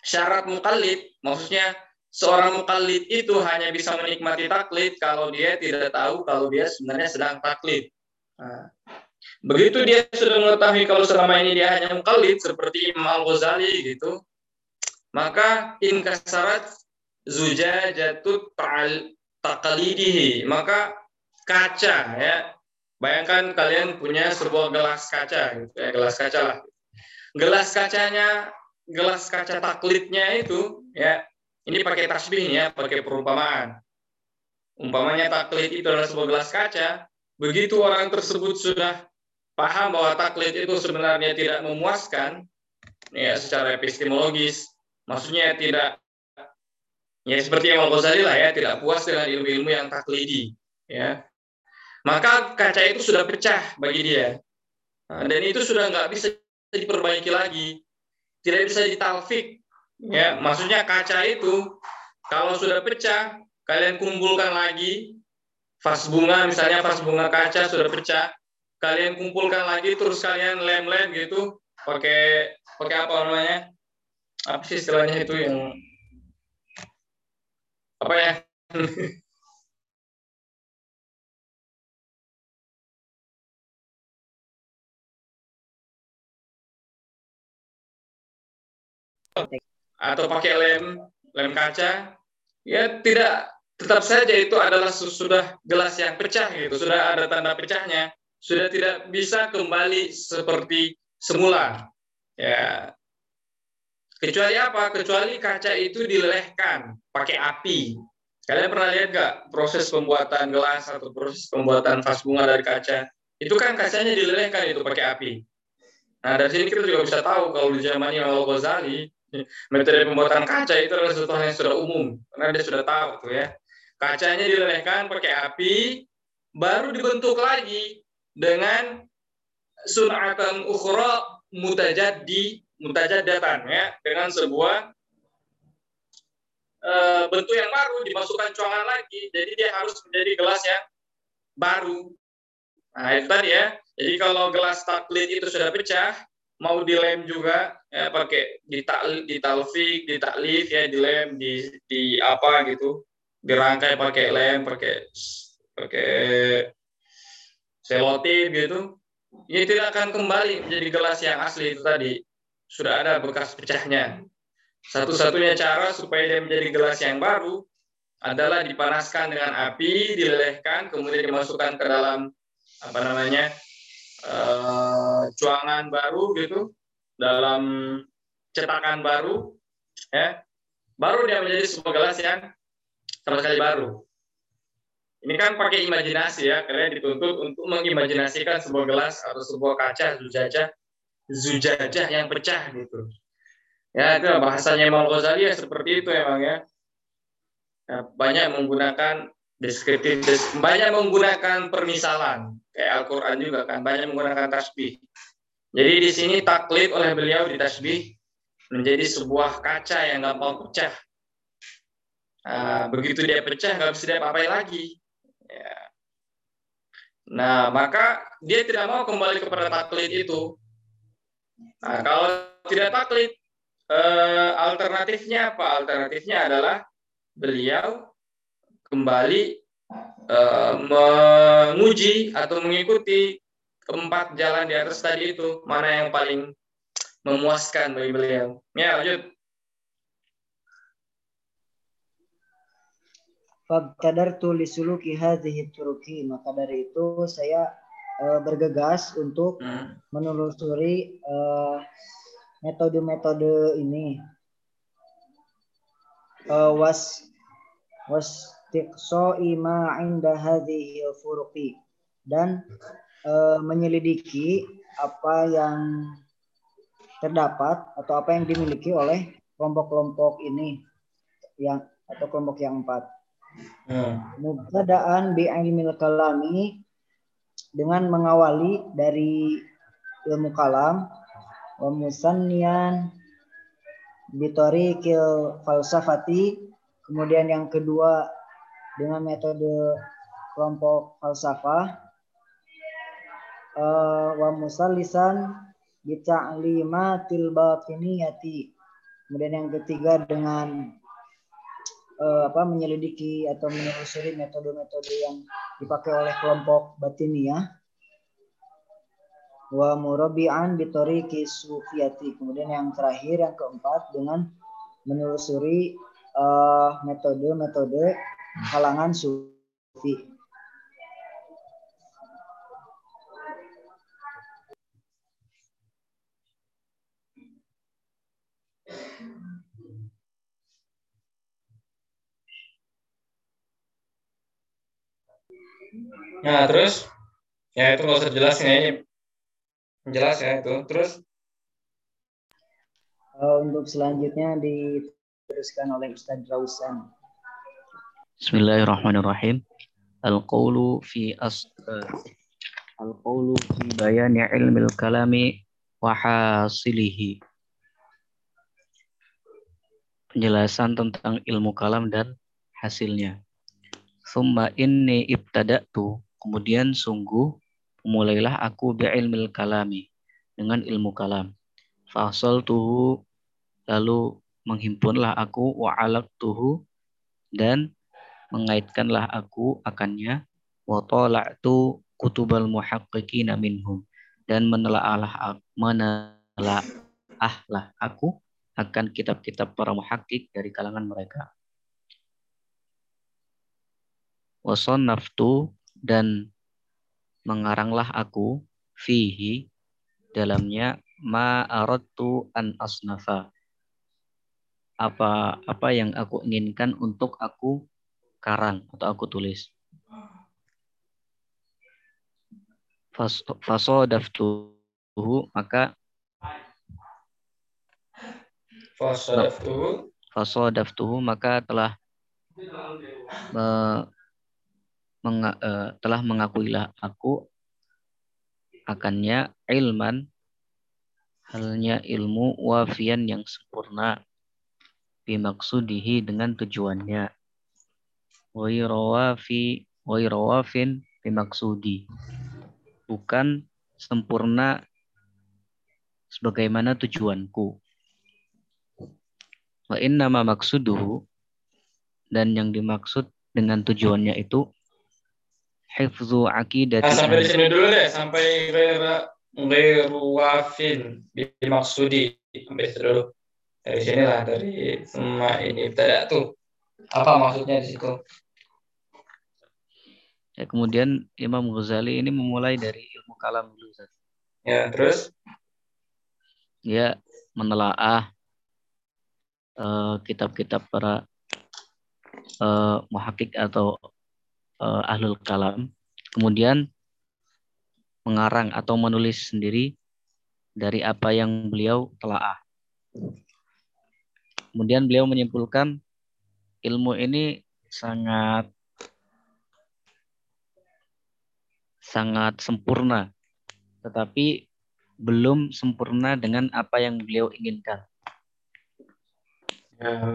syarat mukallid, maksudnya seorang mukallid itu hanya bisa menikmati taklid kalau dia tidak tahu kalau dia sebenarnya sedang taklid. Nah, begitu dia sudah mengetahui kalau selama ini dia hanya mukallid seperti Imam Al-Ghazali gitu, maka inkasarat zujajatut ta'al taqlidihi, maka kaca ya. Bayangkan kalian punya sebuah gelas kaca gitu. Ya, gelas kaca lah. Gelas kacanya gelas kaca taklidnya itu ya. Ini pakai tasbih ya. Pakai perumpamaan. Umpamanya taklid itu adalah sebuah gelas kaca. Begitu orang tersebut sudah paham bahwa taklid itu sebenarnya tidak memuaskan ya secara epistemologis. Maksudnya tidak ya seperti yang Al-Ghazali lah ya tidak puas dengan ilmu-ilmu yang taklidi ya. Maka kaca itu sudah pecah bagi dia. Nah, dan itu sudah nggak bisa diperbaiki lagi. Tidak bisa ditalfik ya. Maksudnya kaca itu kalau sudah pecah kalian kumpulkan lagi vas bunga misalnya vas bunga kaca sudah pecah kalian kumpulkan lagi terus kalian lem-lem gitu pakai pakai apa namanya? Apa sih istilahnya itu yang apa ya? Atau pakai lem lem kaca. Ya tidak tetap saja itu adalah sudah gelas yang pecah gitu. Sudah ada tanda pecahnya. Sudah tidak bisa kembali seperti semula. Ya kecuali apa? Kecuali kaca itu dilelehkan pakai api. Kalian pernah lihat nggak proses pembuatan gelas atau proses pembuatan vas bunga dari kaca? Itu kan kacanya dilelehkan itu pakai api. Nah dari sini kita juga bisa tahu kalau di zamannya Al Ghazali metode pembuatan kaca itu adalah sesuatu yang sudah umum. Karena dia sudah tahu tuh ya. Kacanya dilelehkan pakai api baru dibentuk lagi dengan sunatan ukhra mutajaddi mutajaddatan ya dengan sebuah e, bentuk yang baru dimasukkan cuangan lagi jadi dia harus menjadi gelas yang baru. Nah itu tadi ya. Jadi kalau gelas taklid itu sudah pecah mau dilem juga ya pakai di ditalfik ditaklif ya dilem di di apa gitu. Dirangkai pakai lem pakai pakai selotip gitu. Ini tidak akan kembali menjadi gelas yang asli itu tadi sudah ada bekas pecahnya. Satu-satunya cara supaya dia menjadi gelas yang baru adalah dipanaskan dengan api dilelehkan kemudian dimasukkan ke dalam apa namanya uh, cuangan baru gitu dalam cetakan baru ya. Baru dia menjadi sebuah gelas yang sama sekali baru. Ini kan pakai imajinasi ya kalian dituntut untuk mengimajinasikan sebuah gelas atau sebuah kaca zujajah zujajah yang pecah gitu. Ya itu bahasanya Imam Ghazali ya seperti itu emang ya. Ya, banyak menggunakan deskriptif des- banyak menggunakan permisalan kayak Al-Qur'an juga kan banyak menggunakan tasbih. Jadi di sini taklid oleh beliau di tasbih menjadi sebuah kaca yang gampang pecah. Nah, begitu dia pecah nggak bisa dia apain lagi. Ya. nah maka dia tidak mau kembali kepada taklid itu nah kalau tidak taklid eh, alternatifnya apa alternatifnya adalah beliau kembali eh, menguji atau mengikuti keempat jalan di atas tadi itu mana yang paling memuaskan bagi beliau. Ya lanjut. Fabtadartu lisuluki hadhihi turuki. Maka dari itu saya eh, bergegas untuk Hmm. menelusuri eh, metode-metode ini. Eh, was was tiqsa'i ma 'inda hadhihi furuqi dan eh, menyelidiki apa yang terdapat atau apa yang dimiliki oleh kelompok-kelompok ini yang atau kelompok yang empat. Hmm. Mubtada'an bi ilmil kalami dengan mengawali dari ilmu kalam wa musannian bi tariqil falsafati kemudian yang kedua dengan metode kelompok falsafah eh, wa musallisan bi ta'limatil batiniyati kemudian yang ketiga dengan eh, apa menyelidiki atau menelusuri metode-metode yang dipakai oleh kelompok batiniyah wa murabi'an bitoriki sufiyati. Kemudian yang terakhir yang keempat dengan menelusuri eh, metode-metode kalangan sufi Nah terus ya itu nggak usah jelasin ya ini jelas ya itu terus Eh, untuk selanjutnya diteruskan oleh Ustadz Rausan Bismillahirrahmanirrahim. Al-qawlu fi as Al-qawlu fi bayani ilmil kalami wa hasilihi. Penjelasan tentang ilmu kalam dan hasilnya. Summa inni ibtada'tu. Kemudian sungguh mulailah aku bi ilmil kalami dengan ilmu kalam. Fasal tuhu lalu menghimpunlah aku wa tuhu dan mengaitkanlah aku akannya wa tala'tu kutubal muhaqqiqina minhum dan menelaahlah menelaahlah aku akan kitab-kitab para muhakkik dari kalangan mereka wa sannaftu dan mengaranglah aku fihi dalamnya ma aradtu an asnafa apa apa yang aku inginkan untuk aku karang atau aku tulis. Fas- Fasodaftuhu maka fasadaftuhu fasodaftuhu maka telah me- menga- eh, telah mengakuilah aku akannya ilman. Halnya ilmu wafian yang sempurna. Bimaksudihi dengan tujuannya. Wairawafi wairawafin bimaksudi. Bukan sempurna sebagaimana tujuanku. Wa innama maksuduhu dan yang dimaksud dengan tujuannya itu hifzu aqidati Nah, sampai di sini dulu deh, sampai ghera ghairu wafin dimaksudi sampai situ dulu. Dari sinilah dari semua ini tidak tuh. Apa maksudnya di situ? Ya, kemudian Imam Ghazali ini memulai dari ilmu kalam dulu. Ya, terus Dia menelaah eh, kitab-kitab para eh, muhakik atau eh, ahlul kalam, kemudian mengarang atau menulis sendiri dari apa yang beliau telaah. Kemudian beliau menyimpulkan ilmu ini sangat sangat sempurna, tetapi belum sempurna dengan apa yang beliau inginkan. Ya.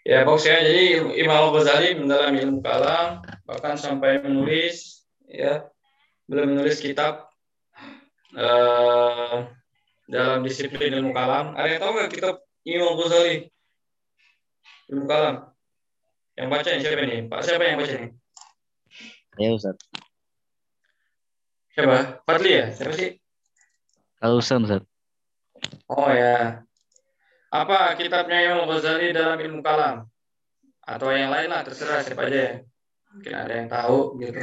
Ya, bagus ya. Jadi Imam Al-Ghazali mendalami ilmu kalam, bahkan sampai menulis, ya, belum menulis kitab uh, dalam disiplin ilmu kalam. Ada yang tahu nggak kitab Imam Al-Ghazali? Ilmu kalam. Yang baca ini siapa nih? Pak siapa yang baca nih? Ya Ustaz. Siapa? Fadli ya? Siapa sih? Kalau Ustaz, Ustaz. Oh ya. Apa kitabnya Imam Ghazali dalam ilmu kalam? Atau yang lain lah, terserah siapa aja ya. Mungkin ada yang tahu gitu.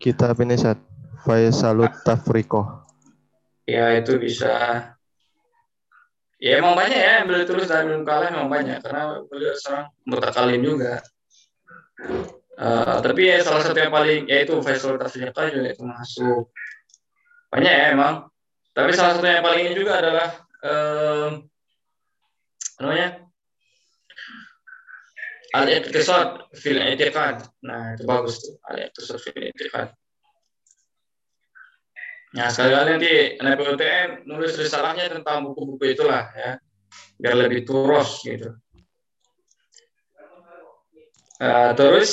Kitab ini Sat. Faisalut Tafrikoh. Ya itu bisa. Ya emang banyak ya beliau tulis dalam ilmu kalam emang banyak karena beliau seorang mutakalim juga. Uh, tapi ya salah satu yang paling yaitu Tasliqa juga itu masuk. Banyak ya emang. Tapi salah satu yang paling juga adalah um, namanya al-iqtisad fil i'tiqad. Nah, itu bagus tuh. Al-iqtisad fil i'tiqad. Nah, sekali-kali nanti NPUTN nulis risalahnya tentang buku-buku itulah ya. Biar lebih turos gitu. Uh, terus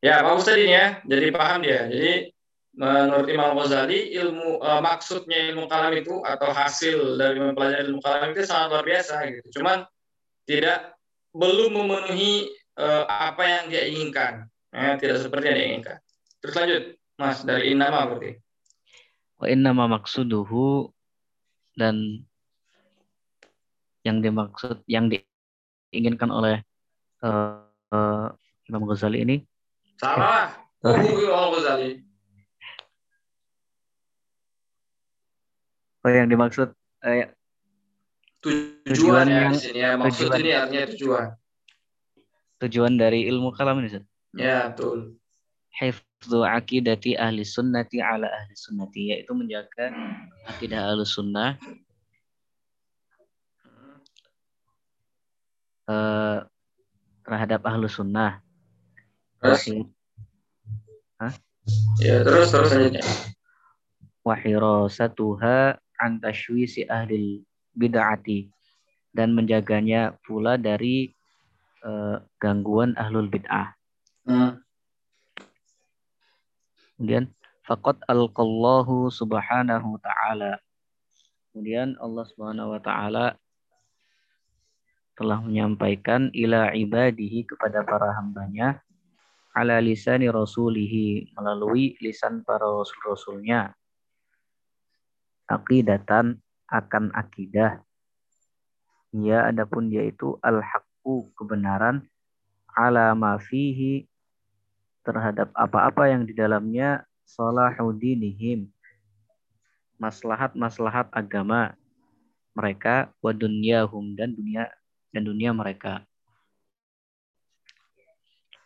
ya bagus tadi ya. Jadi paham dia. Jadi menurut Imam Ghazali ilmu uh, maksudnya ilmu kalam itu atau hasil dari mempelajari ilmu kalam itu sangat luar biasa gitu. Cuman tidak belum memenuhi uh, apa yang dia inginkan. Ya, tidak seperti yang dia inginkan. Terus lanjut, Mas dari Inama berarti. Wa inna ma maksuduhu dan yang dimaksud yang diinginkan oleh uh, uh, Imam Ghazali ini salah. Oh, Imam Ghazali. Oh, yang dimaksud eh, tujuan, tujuan ya yang- sini ya. Maksud tujuan. ini artinya tujuan. tujuan dari ilmu kalam ini Ustaz. Ya, betul. hifdzu aqidati ahli sunnati ala ahli sunnati yaitu menjaga akidah ahli sunnah eh, terhadap ahli sunnah Terus ya terus terus selanjutnya. wahirasatuha an tashwisi ahli bid'ati dan menjaganya pula dari eh, gangguan ahlul bid'ah. Hmm. Kemudian faqad alqallahu subhanahu wa ta'ala. Kemudian Allah Subhanahu wa taala telah menyampaikan ila ibadihi kepada para hambanya ala lisani rasulihi melalui lisan para rasul-rasulnya. Aqidatan akan akidah. Ya adapun yaitu al-haqqu kebenaran. Ala ma fihi terhadap apa-apa yang di dalamnya salahudinihim maslahat-maslahat agama mereka wa dunyahum dan dunia dan dunia mereka.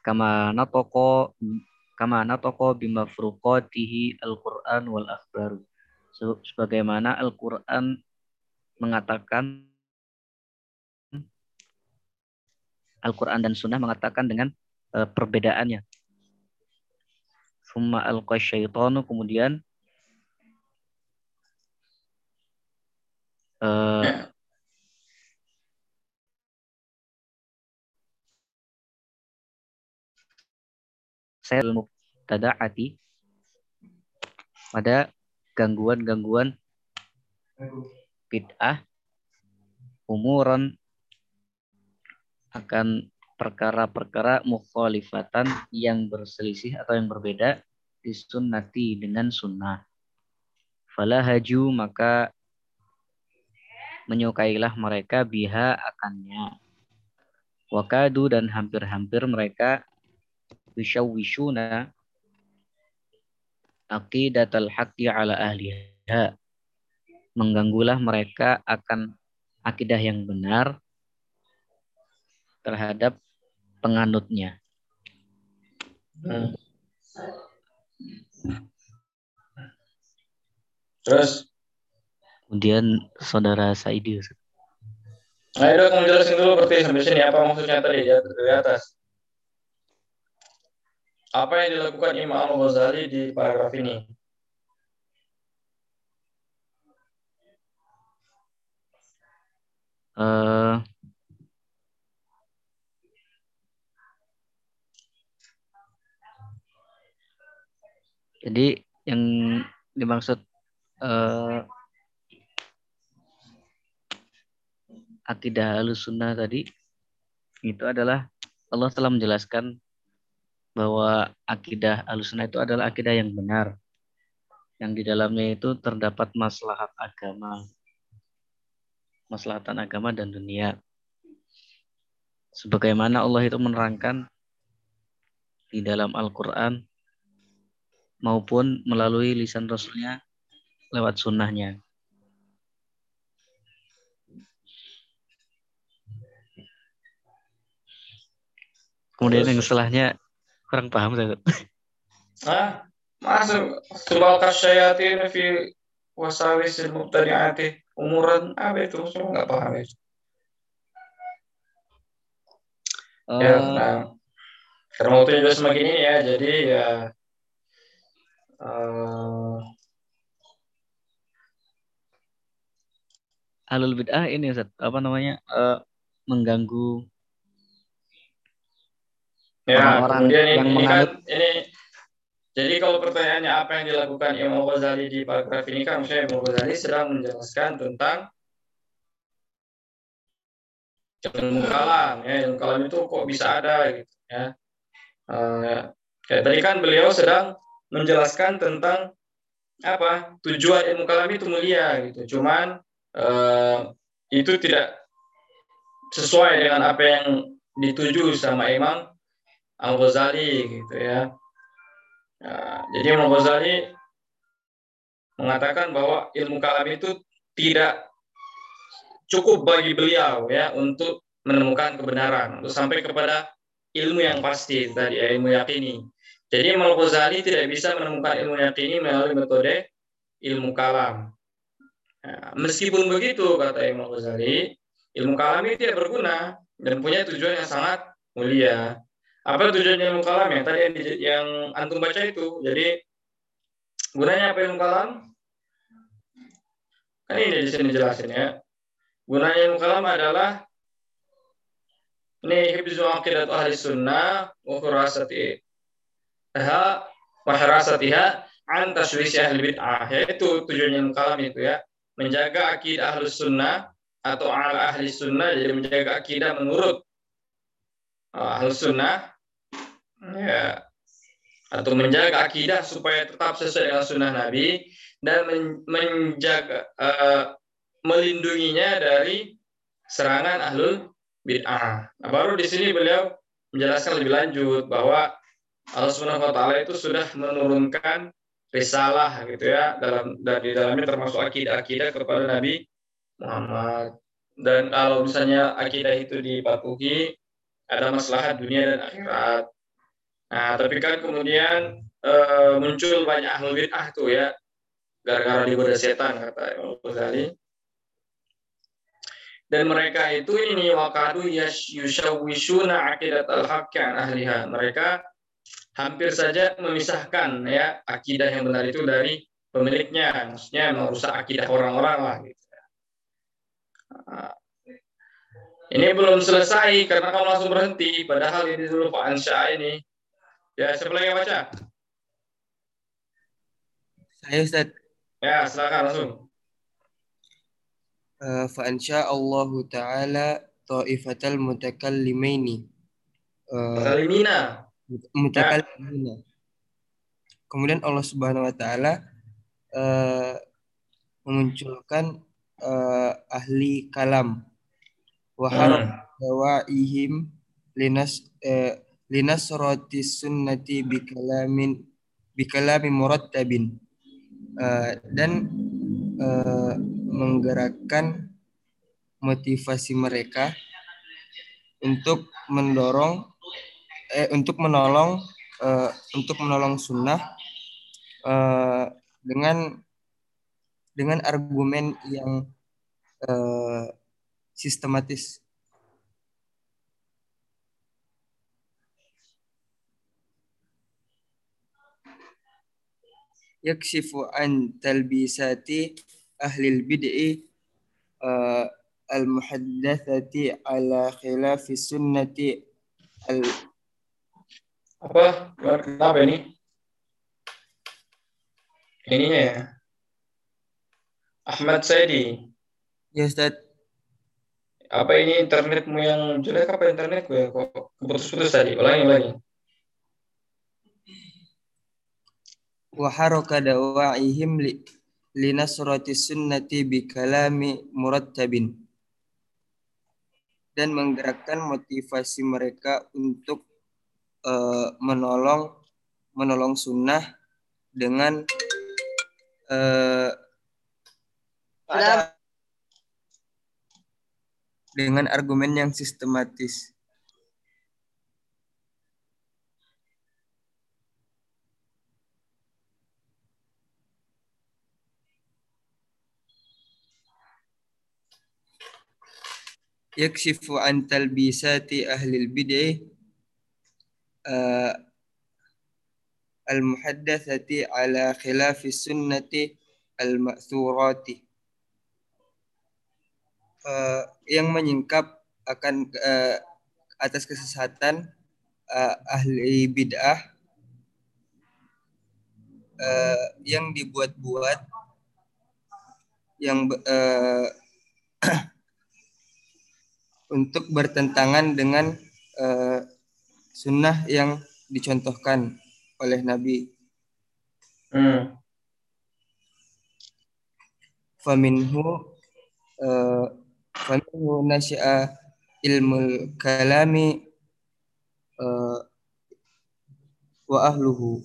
Kama natoko kama natoko bimafruqatihi al-Qur'an wal akhbaru Se- sebagaimana Al-Qur'an mengatakan Al-Qur'an dan Sunnah mengatakan dengan eh, perbedaannya. Summa alqa syaitanu kemudian eh, saya mubtada'ati pada gangguan-gangguan bid'ah umuran akan perkara-perkara mukhalifatan yang berselisih atau yang berbeda disunnati dengan sunnah. Fala haju maka menyukailah mereka biha akannya. Wakadu dan hampir-hampir mereka wisyawishuna aqidatal haqqi ala ahliha. Mengganggulah mereka akan akidah yang benar terhadap penganutnya. Hmm. Terus, Kemudian saudara Saidi. Ustaz. nah itu kamu jelasin dulu berarti sampai sini apa maksudnya tadi di at- di atas. Apa yang dilakukan Imam Al-Ghazali di paragraf ini? Eh, jadi yang dimaksud eh, akidah sunnah tadi itu adalah Allah telah menjelaskan bahwa akidah sunnah itu adalah akidah yang benar yang di dalamnya itu terdapat maslahat agama maslahatan agama dan dunia sebagaimana Allah itu menerangkan di dalam Al-Quran maupun melalui lisan Rasulnya lewat sunnahnya. Kemudian yang setelahnya kurang paham saya. Hah? Masuk subal kasyayatin fi wasawisil mubtadi'ati umuran apa itu? Saya nggak paham itu. Ya, Eh, nah, karena waktunya juga semakin ini ya, jadi ya eh, alul bid'ah ini Ustaz, apa namanya? eh, mengganggu ya Orang-orang kemudian ini, yang ini kan ini jadi kalau pertanyaannya apa yang dilakukan Imam Ghazali di paragraf ini kan maksudnya Imam Ghazali sedang menjelaskan tentang ilmu kalam ya ilmu kalam itu kok bisa ada gitu ya. Eh, kayak tadi kan beliau sedang menjelaskan tentang apa tujuan ilmu kalam itu mulia gitu. Cuman eh, itu tidak sesuai dengan apa yang dituju sama Imam Al Ghazali gitu ya. Ya, jadi Imam Ghazali mengatakan bahwa ilmu kalam itu tidak cukup bagi beliau ya untuk menemukan kebenaran untuk sampai kepada ilmu yang pasti tadi ya, ilmu yakini. Jadi Imam Ghazali tidak bisa menemukan ilmu yakini melalui metode ilmu kalam. Ya, meskipun begitu kata Imam Ghazali, ilmu kalam ini tidak berguna dan punya tujuan yang sangat mulia. Apa tujuan ilmu kalam ya? Tadi yang, yang antum baca itu. Jadi gunanya apa ilmu kalam? Kan ini di sini jelasin ya. Gunanya ilmu kalam adalah ini hibzu aqidat ahli sunnah wa khurasati ha wa hirasatiha an taswisi ahli bid'ah yaitu tujuan ilmu kalam itu ya menjaga akidah ahli sunnah atau ala ahli sunnah jadi menjaga akidah menurut uh, ahli sunnah ya atau menjaga akidah supaya tetap sesuai dengan sunnah Nabi dan men- menjaga eh, melindunginya dari serangan ahlul bid'ah. Nah, baru di sini beliau menjelaskan lebih lanjut bahwa Allah Subhanahu wa taala itu sudah menurunkan risalah gitu ya dalam dan di dalamnya termasuk akidah-akidah kepada Nabi Muhammad. Dan kalau misalnya akidah itu dipatuhi ada maslahat dunia dan akhirat. Nah, tapi kan kemudian eh, muncul banyak ahlul bid'ah tuh ya gara-gara digoda setan kata Imam Ghazali. Dan mereka itu ini wakadu yushawishuna aqidat al-haqqi an ahliha. Mereka hampir saja memisahkan ya akidah yang benar itu dari pemiliknya. Maksudnya merusak akidah orang-orang lah gitu. Ini belum selesai karena kamu langsung berhenti. Padahal ini dulu Pak Ansya ini. Ya, siapa lagi yang baca? Saya Ustaz. Ya, silakan langsung. Uh, Fa'ansya Allahu Ta'ala ta'ifatal mutakallimaini. Uh, Salimina. mutakallimina. Kemudian Allah Subhanahu wa taala uh, memunculkan uh, ahli kalam wa haram dawaihim linas uh, linasrati sunnati bi kalamin bikalami murattabin Eh, dan eh, menggerakkan motivasi mereka untuk mendorong eh untuk menolong eh, untuk menolong sunnah eh, dengan dengan argumen yang eh, sistematis. Yakshifu an talbisati ahli bid'i eh, al-muhaddatsati ala khilafi sunnati al Apa? Kenapa ini? Ininya ya. Ahmad Saidi. Ya Ustaz, Apa ini internetmu yang jelek apa internetku ya? Kok putus-putus tadi? Ulangi, ulangi. Wa haraka dawa'ihim li, linasrati sunnati bi kalami murattabin dan menggerakkan motivasi mereka untuk eh, menolong menolong sunnah dengan eh, dengan argumen yang sistematis. Yakshifu an talbisati ahli bid'ah uh, al-muhaddatsati ala khilafi sunnati al-ma'thurati. Uh, yang menyingkap akan uh, atas kesesatan uh, ahli bid'ah uh, yang dibuat-buat yang uh, untuk bertentangan dengan eh, sunnah yang dicontohkan oleh Nabi. Hmm. Faminhu eh, faminhu nasya'a ilmul kalami eh, wa ahluhu.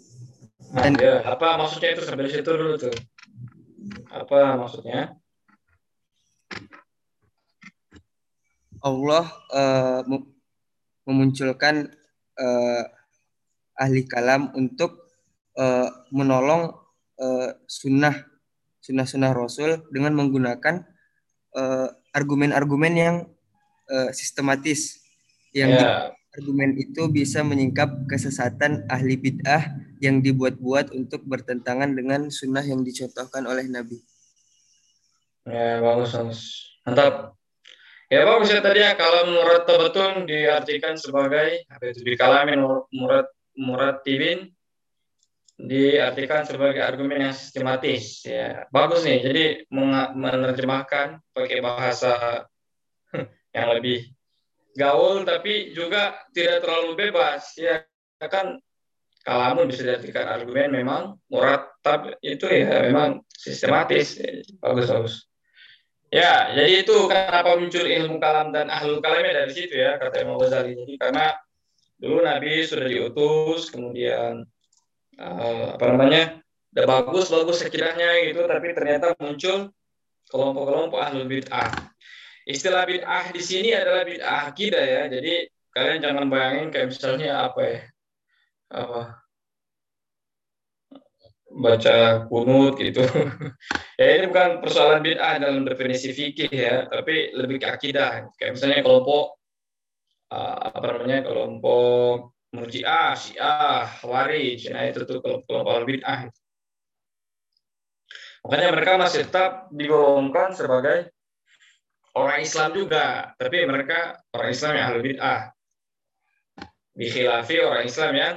Nah, ya, apa maksudnya itu sampai situ dulu tuh? Apa maksudnya? Allah mem- memunculkan eh, ahli kalam untuk eh, menolong eh, sunnah sunnah-sunnah Rasul dengan menggunakan argumen-argumen yang eh, sistematis yang Ya, argumen itu bisa menyingkap kesesatan ahli bid'ah yang dibuat-buat untuk bertentangan dengan sunnah yang dicontohkan oleh Nabi. ya bagus, bagus. Mantap. Ya bagus ya tadi ya kalau murad tabatun diartikan sebagai apa itu di kalamin murad murad tibin diartikan sebagai argumen yang sistematis ya. Bagus nih jadi menerjemahkan pakai bahasa yang lebih gaul tapi juga tidak terlalu bebas ya. Kan kalamun bisa diartikan argumen memang murattab itu ya memang sistematis Ya, bagus bagus ya jadi itu kenapa muncul ilmu kalam dan ahlul kalamnya dari situ ya kata Imam Ghazali. Jadi karena dulu Nabi sudah diutus kemudian eh, apa namanya udah bagus bagus sekiranya gitu tapi ternyata muncul kelompok-kelompok ahlul bid'ah. Istilah bid'ah di sini adalah bid'ah akidah ya. Jadi kalian jangan bayangin kayak misalnya apa ya? Apa baca kunut gitu. Ya ini bukan persoalan bid'ah dalam definisi fikih ya tapi lebih ke akidah. Kayak misalnya kelompok uh, apa namanya kelompok murjiah syiah khawarij. Nah itu tuh kelompok kelompok bid'ah. Makanya mereka masih tetap digolongkan sebagai orang Islam juga tapi mereka orang Islam yang ahli bid'ah. Dikhilafi orang Islam yang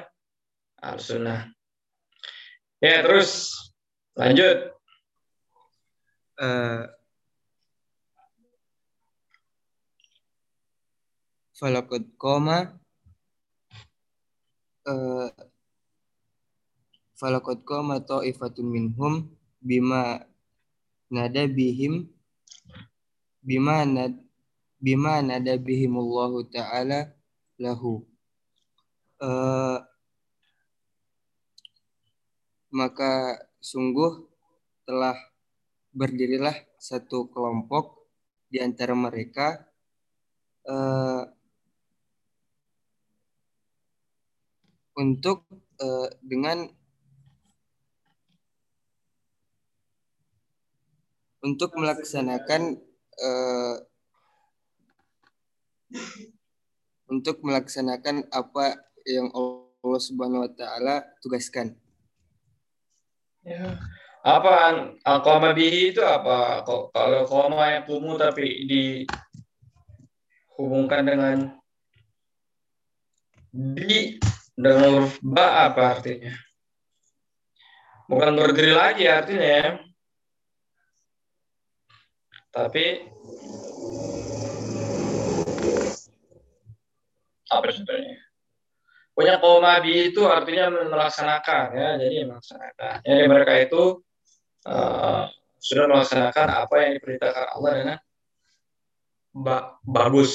ahli sunnah ya terus lanjut. Eh, falakad koma eh, falakad koma ta'ifatun minhum bima nada bihim bima nad bima nada bihimullahu ta'ala lahu. Eh, maka sungguh telah berdirilah satu kelompok di antara mereka eh, untuk eh, dengan untuk melaksanakan eh, untuk melaksanakan apa yang Allah Subhanahu wa taala tugaskan. Ya. Apa koma bihi itu apa? Kalau koma yang kumu tapi dihubungkan dengan di dengan huruf ba apa artinya? Bukan berdiri lagi artinya ya. Tapi apa sebenarnya? Punya koma bi itu artinya melaksanakan ya, jadi melaksanakan. Jadi mereka itu eh, sudah melaksanakan apa yang diperintahkan Allah dengan ba- bagus.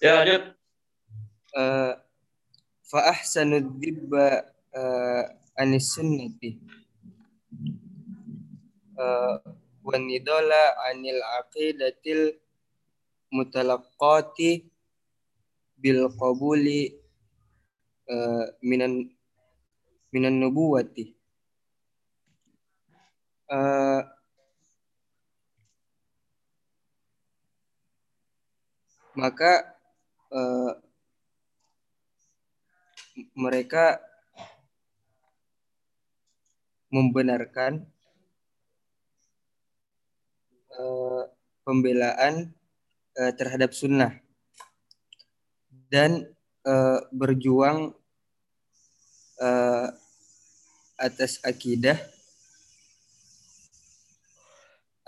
Ya lanjut. Eh, fa ahsanu dzibba eh, anis sunnati Eh, wa nidala anil aqidatil mutalaqqati bil qabuli eh, minan minan nubuwati. Eh, maka eh, mereka membenarkan eh, pembelaan eh, terhadap sunnah dan eh, berjuang eh, atas akidah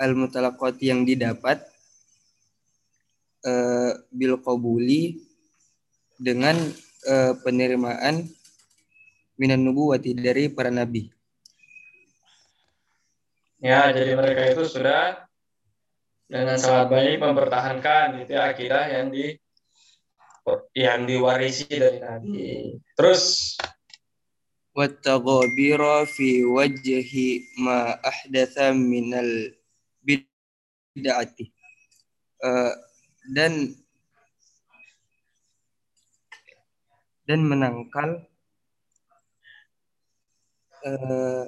al-mutalaqat yang didapat eh, bil qabuli dengan eh, penerimaan minan nubuwati dari para nabi. Ya, jadi mereka itu sudah dengan sangat baik mempertahankan itu akidah yang di yang diwarisi dari Nabi. Terus wattaghabira fi wajhi ma ahdatha minal bid'ati. Eh, dan dan menangkal uh,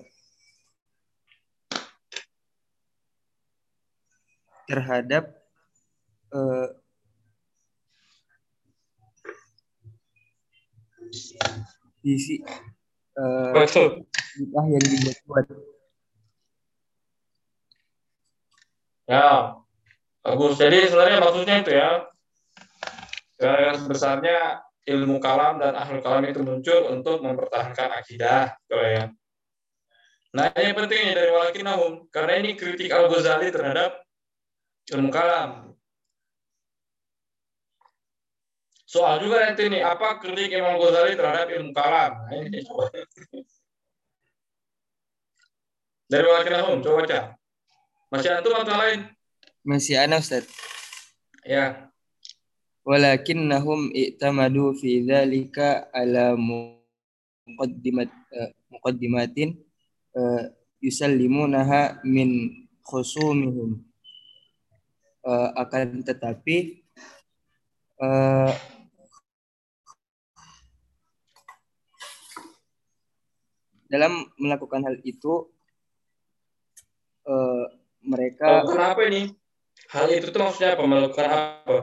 terhadap uh, sisi eh, betul. bid'ah yang dibuat Ya, bagus. Jadi sebenarnya maksudnya itu ya. Garis besarnya ilmu kalam dan ahlul kalam itu muncul untuk mempertahankan akidah, gitu ya. Nah, ini pentingnya dari walakinahum karena ini kritik Al Ghazali terhadap ilmu kalam. Soal juga nanti nih, apa kritik Imam Ghazali terhadap ilmu kalam? Nah, ini coba. Dari walakinahum, coba baca. Masih antum atau lain? masih ana Ustaz Ya, walakinnahum i'tamadu fi dzalika ala muqaddimat eh, muqaddimatin eh, yusallimunaha min khusumihim Eh, akan tetapi dalam melakukan hal itu eh, mereka melakukan apa ini? Hal itu tuh maksudnya apa? Melakukan apa?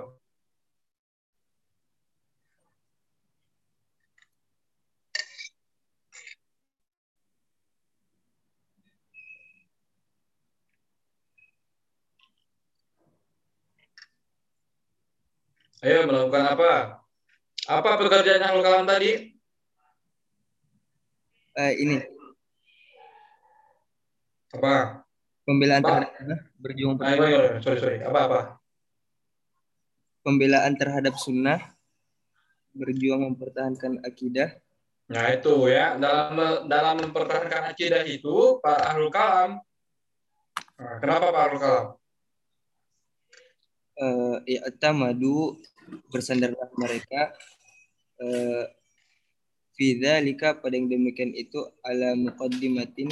Ayo melakukan apa? Apa pekerjaan yang kalam tadi? Eh, ini Apa? pembelaan Pak. terhadap sunnah, berjuang Ayo, ayo, ayo. sorry, sorry. Apa, apa? pembelaan terhadap sunnah berjuang mempertahankan akidah Nah itu ya dalam dalam mempertahankan akidah itu para ahlul kalam. Nah, kenapa para ahlul kalam? eh i'tamadu bersandarlah mereka eh, fi dzalika pada yang demikian itu ala muqaddimatin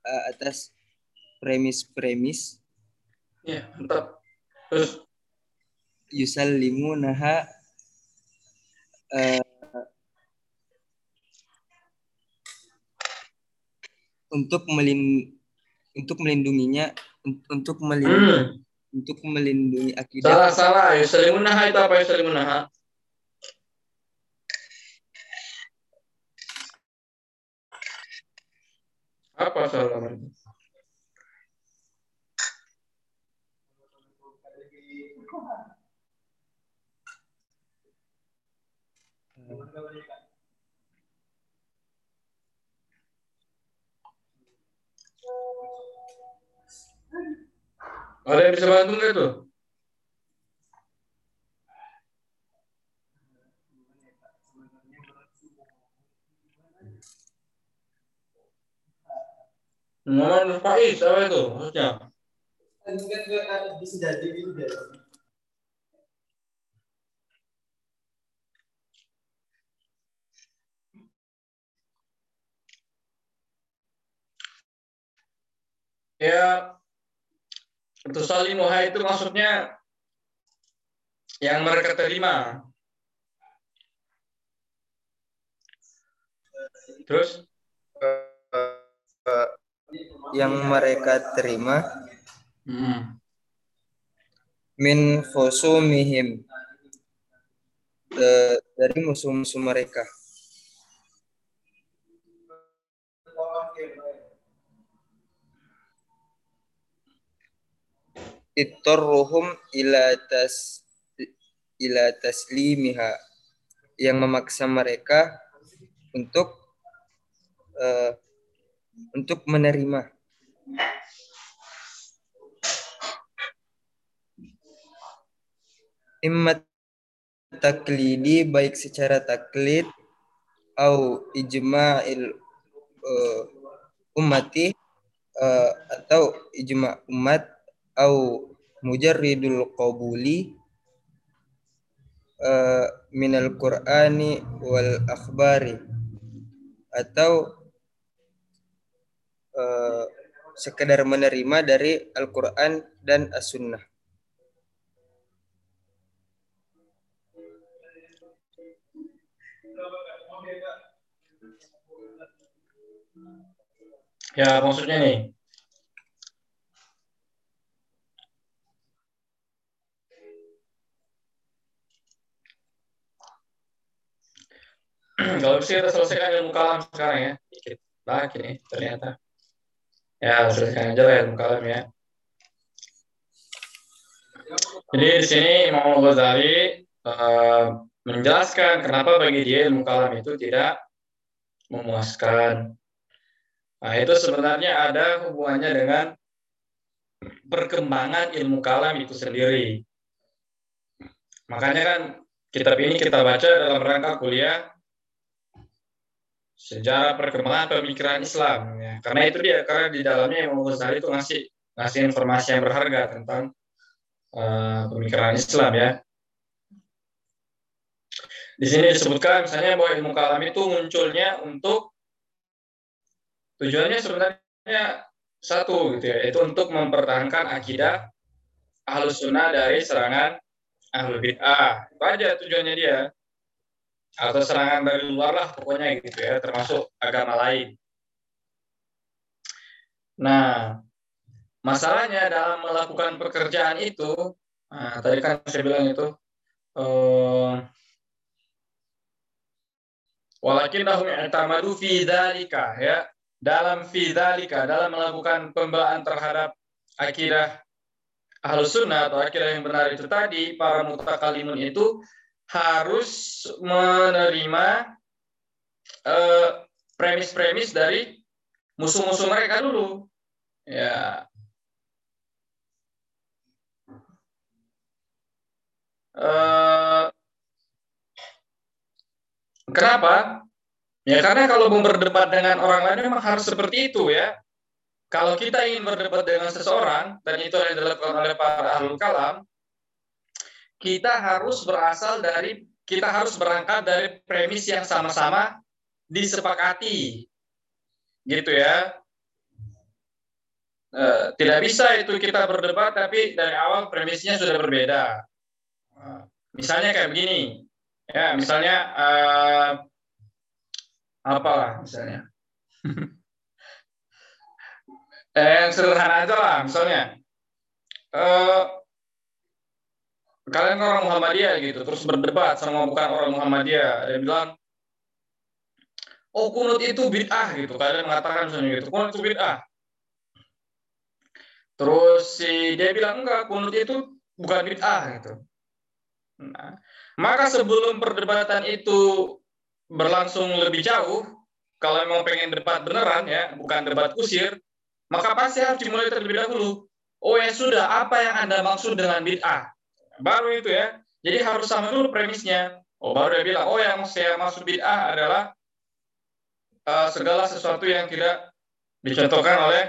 uh, atas premis-premis Ya, mantap. Terus yusallimu naha uh, untuk melin untuk melindunginya un- untuk melindungi hmm, untuk melindungi salah akidah salah. Yusalimunaha itu apa yusalimunaha? Apa itu? Ada yang bisa bantu nggak tuh? Muhammad Faiz, apa itu maksudnya? Ya, untuk salimuha itu maksudnya yang mereka terima. Terus yang mereka terima. Hmm, min khusumihim eh, dari musuh-musuh mereka. Itorruhum ila tas ila taslimiha. Yang memaksa mereka untuk eh, untuk menerima. Imma taklidi baik secara taklid au ijma'il eh, atau ijma' umat au mujarridul qabuli eh, minal qur'ani wal akhbari atau eh, sekedar menerima dari Al-Quran dan As-Sunnah. ya maksudnya nih. Kalau bisa kita selesaikan ilmu kalam sekarang ya. Dikit lagi nih ternyata. Ya, selesaikan aja lah kalam ya. Jadi di sini Imam Ghazali eh, menjelaskan kenapa bagi dia ilmu kalam itu tidak memuaskan. Nah, itu sebenarnya ada hubungannya dengan perkembangan ilmu kalam itu sendiri. Makanya kan kitab ini kita baca dalam rangka kuliah sejarah perkembangan pemikiran Islam. Ya. Karena itu dia, karena di dalamnya Imam Ghazali itu ngasih ngasih informasi yang berharga tentang uh, pemikiran Islam ya. Di sini disebutkan misalnya bahwa ilmu kalam itu munculnya untuk tujuannya sebenarnya satu gitu ya, itu untuk mempertahankan akidah ahlus sunnah dari serangan ahlul bid'ah. Itu aja tujuannya dia. Atau serangan dari luar lah pokoknya gitu ya, termasuk agama lain. Nah, masalahnya dalam melakukan pekerjaan itu, nah, tadi kan saya bilang itu, eh, walakinnahum i'tamadu fi ya dalam fidzalika dalam melakukan pembelaan terhadap akidah ahlus sunnah atau akidah yang benar itu tadi para mutakalimun itu harus menerima eh, premis-premis dari musuh-musuh mereka dulu. Ya. Eh, kenapa? Ya karena kalau mau berdebat dengan orang lain memang harus seperti itu ya. Kalau kita ingin berdebat dengan seseorang dan itu yang dilakukan oleh para ahlul kalam, kita harus berasal dari kita harus berangkat dari premis yang sama-sama disepakati. Gitu ya. Eh, tidak bisa itu kita berdebat tapi dari awal premisnya sudah berbeda. Eh, misalnya kayak begini. Ya, misalnya eh, apalah misalnya. eh, yang sederhana aja lah misalnya. Eh, kalian orang Muhammadiyah gitu, terus berdebat sama bukan orang Muhammadiyah. Dia bilang, oh kunut itu bid'ah gitu. Kalian mengatakan misalnya gitu, kunut itu bid'ah. Terus si dia bilang enggak, kunut itu bukan bid'ah gitu. Nah, maka sebelum perdebatan itu berlangsung lebih jauh, kalau memang pengen debat beneran ya, bukan debat kusir, maka pasti harus dimulai terlebih dahulu. Oh ya sudah, apa yang Anda maksud dengan bid'ah? Baru itu ya. Jadi harus sama dulu premisnya. Oh baru dia bilang, oh yang saya maksud bid'ah adalah uh, segala sesuatu yang tidak dicontohkan oleh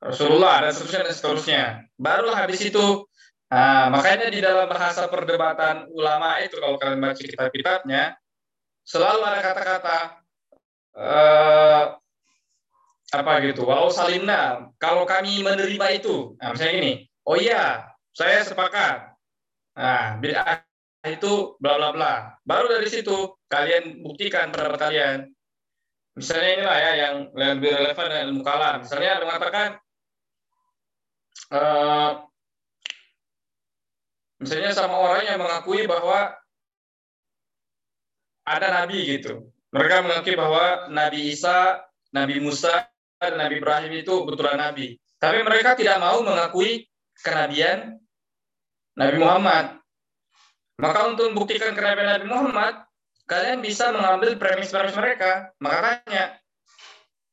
Rasulullah dan seterusnya dan seterusnya. Barulah habis itu, nah, makanya di dalam bahasa perdebatan ulama itu kalau kalian baca kitab-kitabnya, selalu ada kata-kata uh, apa gitu. Walau salimna, kalau kami menerima itu, nah, misalnya ini, oh iya, saya sepakat. Nah, bid'ah itu bla bla bla. Baru dari situ kalian buktikan pendapat kalian. Misalnya inilah ya yang lebih relevan dengan ilmu kalam. Misalnya ada mengatakan uh, misalnya sama orang yang mengakui bahwa ada nabi gitu. Mereka mengakui bahwa Nabi Isa, Nabi Musa, dan Nabi Ibrahim itu betulan nabi. Tapi mereka tidak mau mengakui kenabian Nabi Muhammad. Maka untuk membuktikan kenabian Nabi Muhammad, kalian bisa mengambil premis-premis mereka. Makanya,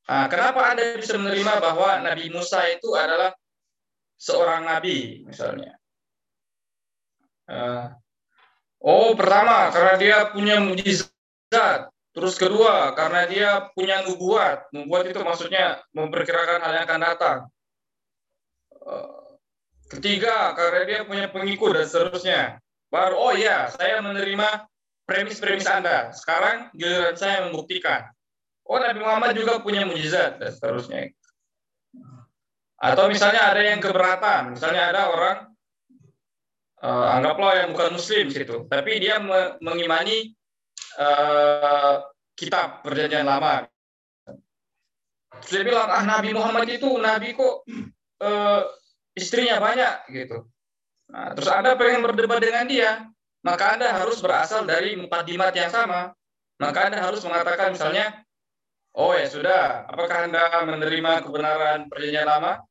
nah, kenapa Anda bisa menerima bahwa Nabi Musa itu adalah seorang nabi, misalnya? Uh, oh, pertama, karena dia punya mujizat. Terus kedua, karena dia punya nubuat. Nubuat itu maksudnya memperkirakan hal yang akan datang. Uh, Ketiga, karena dia punya pengikut dan seterusnya. Baru, oh ya, saya menerima premis-premis Anda. Sekarang giliran saya membuktikan. Oh, Nabi Muhammad juga punya mujizat dan seterusnya. Atau misalnya ada yang keberatan. Misalnya ada orang, uh, anggaplah yang bukan muslim situ. Tapi dia me mengimani uh, kitab perjanjian lama. Saya bilang, ah Nabi Muhammad itu, Nabi kok uh, istrinya banyak gitu. Nah, terus Anda pengen berdebat dengan dia, maka Anda harus berasal dari mukadimat yang sama. Maka Anda harus mengatakan misalnya, oh ya sudah, apakah Anda menerima kebenaran perjanjian lama?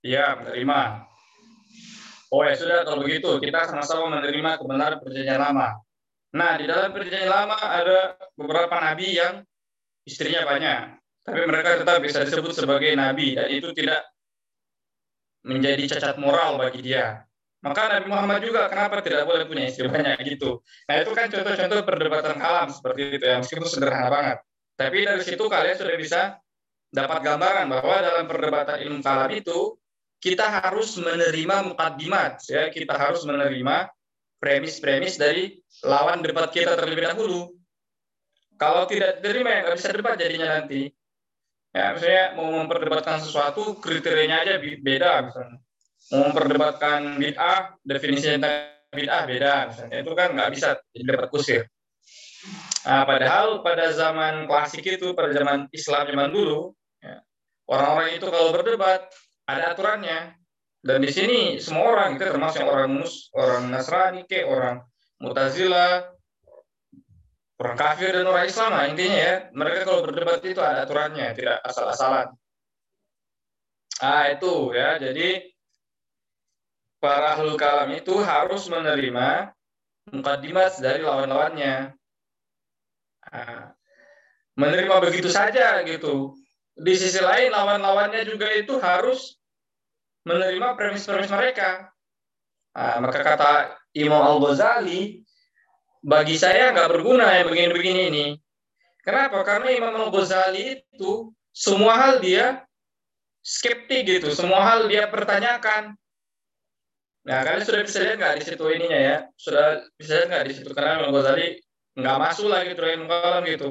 Iya, menerima. Oh ya sudah, kalau begitu kita sama-sama menerima kebenaran perjanjian lama. Nah, di dalam perjanjian lama ada beberapa nabi yang istrinya banyak, tapi mereka tetap bisa disebut sebagai nabi dan itu tidak menjadi cacat moral bagi dia. Maka Nabi Muhammad juga kenapa tidak boleh punya istri banyak gitu. Nah itu kan contoh-contoh perdebatan kalam seperti itu ya, meskipun sederhana banget. Tapi dari situ kalian sudah bisa dapat gambaran bahwa dalam perdebatan ilmu kalam itu kita harus menerima mukadimat, ya kita harus menerima premis-premis dari lawan debat kita terlebih dahulu. Kalau tidak terima ya nggak bisa debat jadinya nanti. Ya, misalnya mau memperdebatkan sesuatu kriterianya aja beda misalnya. Mau memperdebatkan bid'ah, definisi tentang bid'ah beda misalnya. Itu kan nggak bisa debat kusir. Nah, padahal pada zaman klasik itu, pada zaman Islam zaman dulu, ya, orang-orang itu kalau berdebat ada aturannya. Dan di sini semua orang, itu termasuk orang mus, orang Nasrani, ke orang Mutazila, orang kafir dan orang Islam lah intinya ya. Mereka kalau berdebat itu ada aturannya tidak asal-asalan. Ah itu ya. Jadi para ahlul kalam itu harus menerima mukadimat dari lawan-lawannya. Nah, menerima begitu saja gitu. Di sisi lain lawan-lawannya juga itu harus menerima premis-premis mereka. Nah, maka kata Imam Al Ghazali bagi saya nggak berguna yang begini-begini ini. Kenapa? Karena Imam Al-Ghazali itu semua hal dia skeptik gitu, semua hal dia pertanyakan. Nah, kalian sudah bisa lihat nggak di situ ininya ya? Sudah bisa lihat nggak di situ? Karena Imam Ghazali nggak masuk lagi gitu ilmu kalam gitu.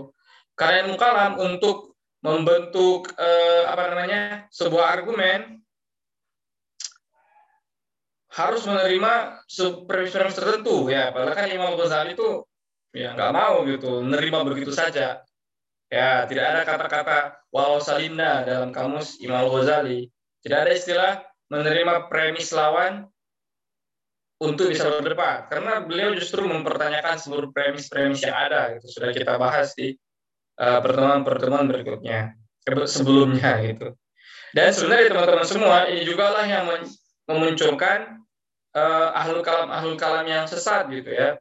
Karena ilmu kalam untuk membentuk eh, apa namanya sebuah argumen harus menerima premis-premis tertentu ya. Padahal kan Imam Ghazali itu ya nggak mau gitu menerima begitu saja. Ya tidak ada kata-kata walau salinda dalam kamus Imam Ghazali. Tidak ada istilah menerima premis lawan untuk bisa berdebat karena beliau justru mempertanyakan seluruh premis-premis yang ada gitu sudah kita bahas di uh, pertemuan-pertemuan berikutnya sebelumnya gitu dan sebenarnya teman-teman semua ini juga lah yang memunculkan uh, ahlul kalam ahlul kalam yang sesat gitu ya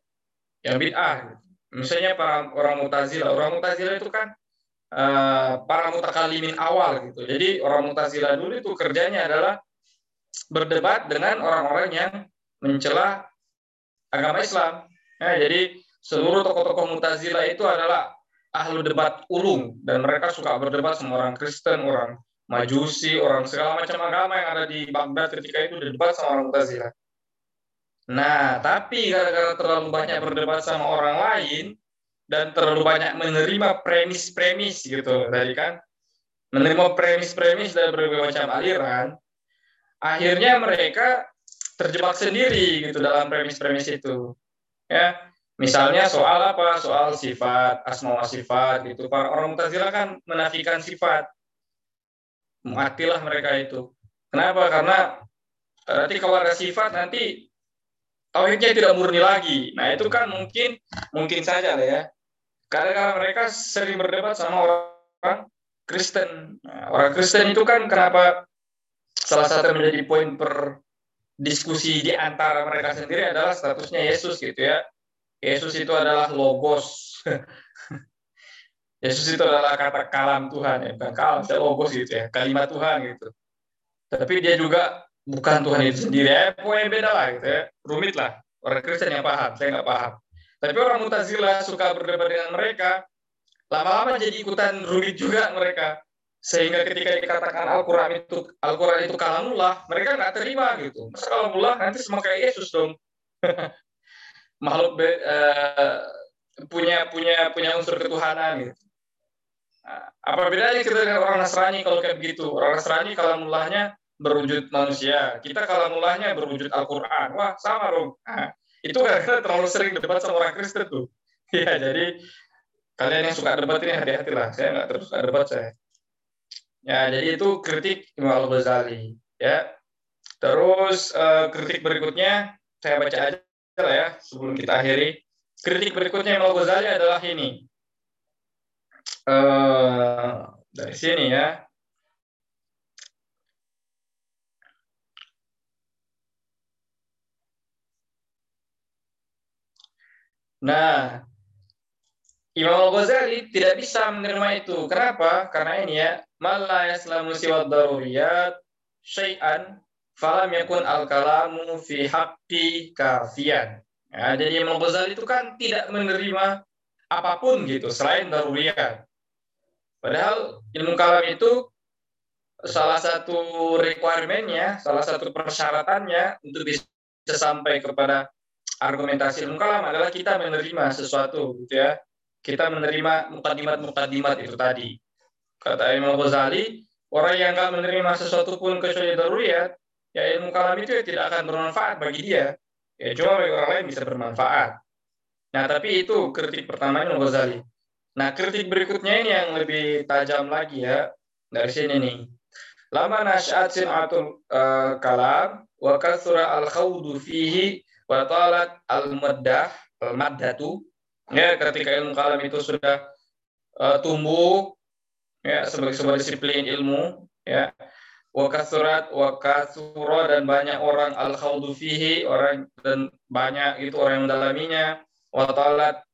yang bid'ah gitu. misalnya para orang mutazila orang mutazila itu kan uh, para mutakalimin awal gitu jadi orang mutazila dulu itu kerjanya adalah berdebat dengan orang-orang yang mencela agama Islam. Ya, jadi seluruh tokoh-tokoh Mutazila itu adalah ahlu debat ulung dan mereka suka berdebat sama orang Kristen, orang Majusi, orang segala macam agama yang ada di Baghdad ketika itu berdebat sama orang Mutazila. Nah, tapi gara-gara terlalu banyak berdebat sama orang lain dan terlalu banyak menerima premis-premis gitu tadi kan, menerima premis-premis dari berbagai macam aliran, akhirnya mereka terjebak sendiri gitu dalam premis-premis itu. Ya, misalnya soal apa? Soal sifat, asma sifat gitu. Para orang Mu'tazilah kan menafikan sifat. Matilah mereka itu. Kenapa? Karena eh, nanti kalau ada sifat nanti tauhidnya tidak murni lagi. Nah, itu kan mungkin mungkin saja lah ya. Karena mereka sering berdebat sama orang Kristen. Nah, orang Kristen itu kan kenapa salah satu menjadi poin per diskusi di antara mereka sendiri adalah statusnya Yesus gitu ya. Yesus itu adalah logos. Yesus itu adalah kata kalam Tuhan ya, bukan kalam, logos gitu ya, kalimat Tuhan gitu. Tapi dia juga bukan Tuhan itu sendiri ya, poin beda lah gitu ya, rumit lah. Orang Kristen yang paham, saya nggak paham. Tapi orang Mutazila suka berdebat dengan mereka, lama-lama jadi ikutan rumit juga mereka. Sehingga ketika dikatakan Al-Quran itu Al-Quran itu kalamullah mereka nggak terima gitu. Masa kalamullah nanti semua kayak Yesus dong. Makhluk be, uh, punya punya punya unsur ketuhanan gitu apa bedanya kita dengan orang Nasrani kalau kayak begitu orang Nasrani kalamullahnya berwujud manusia kita kalamullahnya berwujud Al-Quran wah sama dong nah, itu karena terlalu sering debat sama orang Kristen tuh ya jadi kalian yang suka debat ini hati-hati lah saya nggak terus debat saya Ya, jadi itu kritik Imam Al-Ghazali. Ya. Terus uh, kritik berikutnya saya baca aja lah ya sebelum kita akhiri. Kritik berikutnya Imam Al-Ghazali adalah ini. Uh, dari sini ya. Nah, Imam Al-Ghazali tidak bisa menerima itu. Kenapa? Karena ini ya, malla yaslamu siwad daruriyat syai'an falam yakun al-kalamu fi haqqi kafian. Ya, jadi Imam Ghazali itu kan tidak menerima apa pun gitu selain daruriyat. Padahal ilmu kalam itu salah satu requirementnya, salah satu persyaratannya untuk bisa sampai kepada argumentasi ilmu kalam adalah kita menerima sesuatu gitu ya kita menerima mukadimat-mukadimat itu tadi. Kata Imam Ghazali, orang yang nggak menerima sesuatu pun kecuali daruriyat, ya ilmu kalam itu ya tidak akan bermanfaat bagi dia. Ya cuma orang lain bisa bermanfaat. Nah, tapi itu kritik pertama Imam Ghazali. Nah, kritik berikutnya ini yang lebih tajam lagi ya. Dari sini nih. Lama nasyat sin'atul uh, kalam wa kasura al-khawdu fihi wa talat al-maddah al-maddatu ya ketika ilmu kalam itu sudah uh, tumbuh ya sebagai sebuah disiplin ilmu ya wakasurat wakasuro dan banyak orang al khawdu fihi orang dan banyak itu orang yang mendalaminya watalat uh,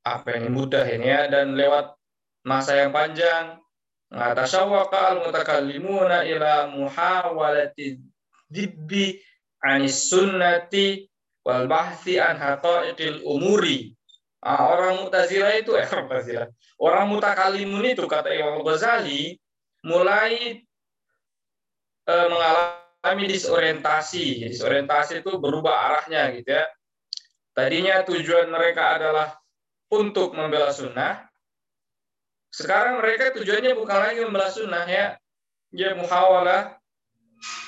apa yang ini ya dan lewat masa yang panjang ngatasawaka al mutakallimuna ila muhawalati dibbi anis sunnati wal bahthi an haqaiqil umuri. Nah, orang Mu'tazilah itu eh. Orang mutakalimun itu kata Imam Ghazali mulai eh, mengalami disorientasi. Disorientasi itu berubah arahnya gitu ya. Tadinya tujuan mereka adalah untuk membela sunnah. Sekarang mereka tujuannya bukan lagi membela sunnah ya. Dia muhawalah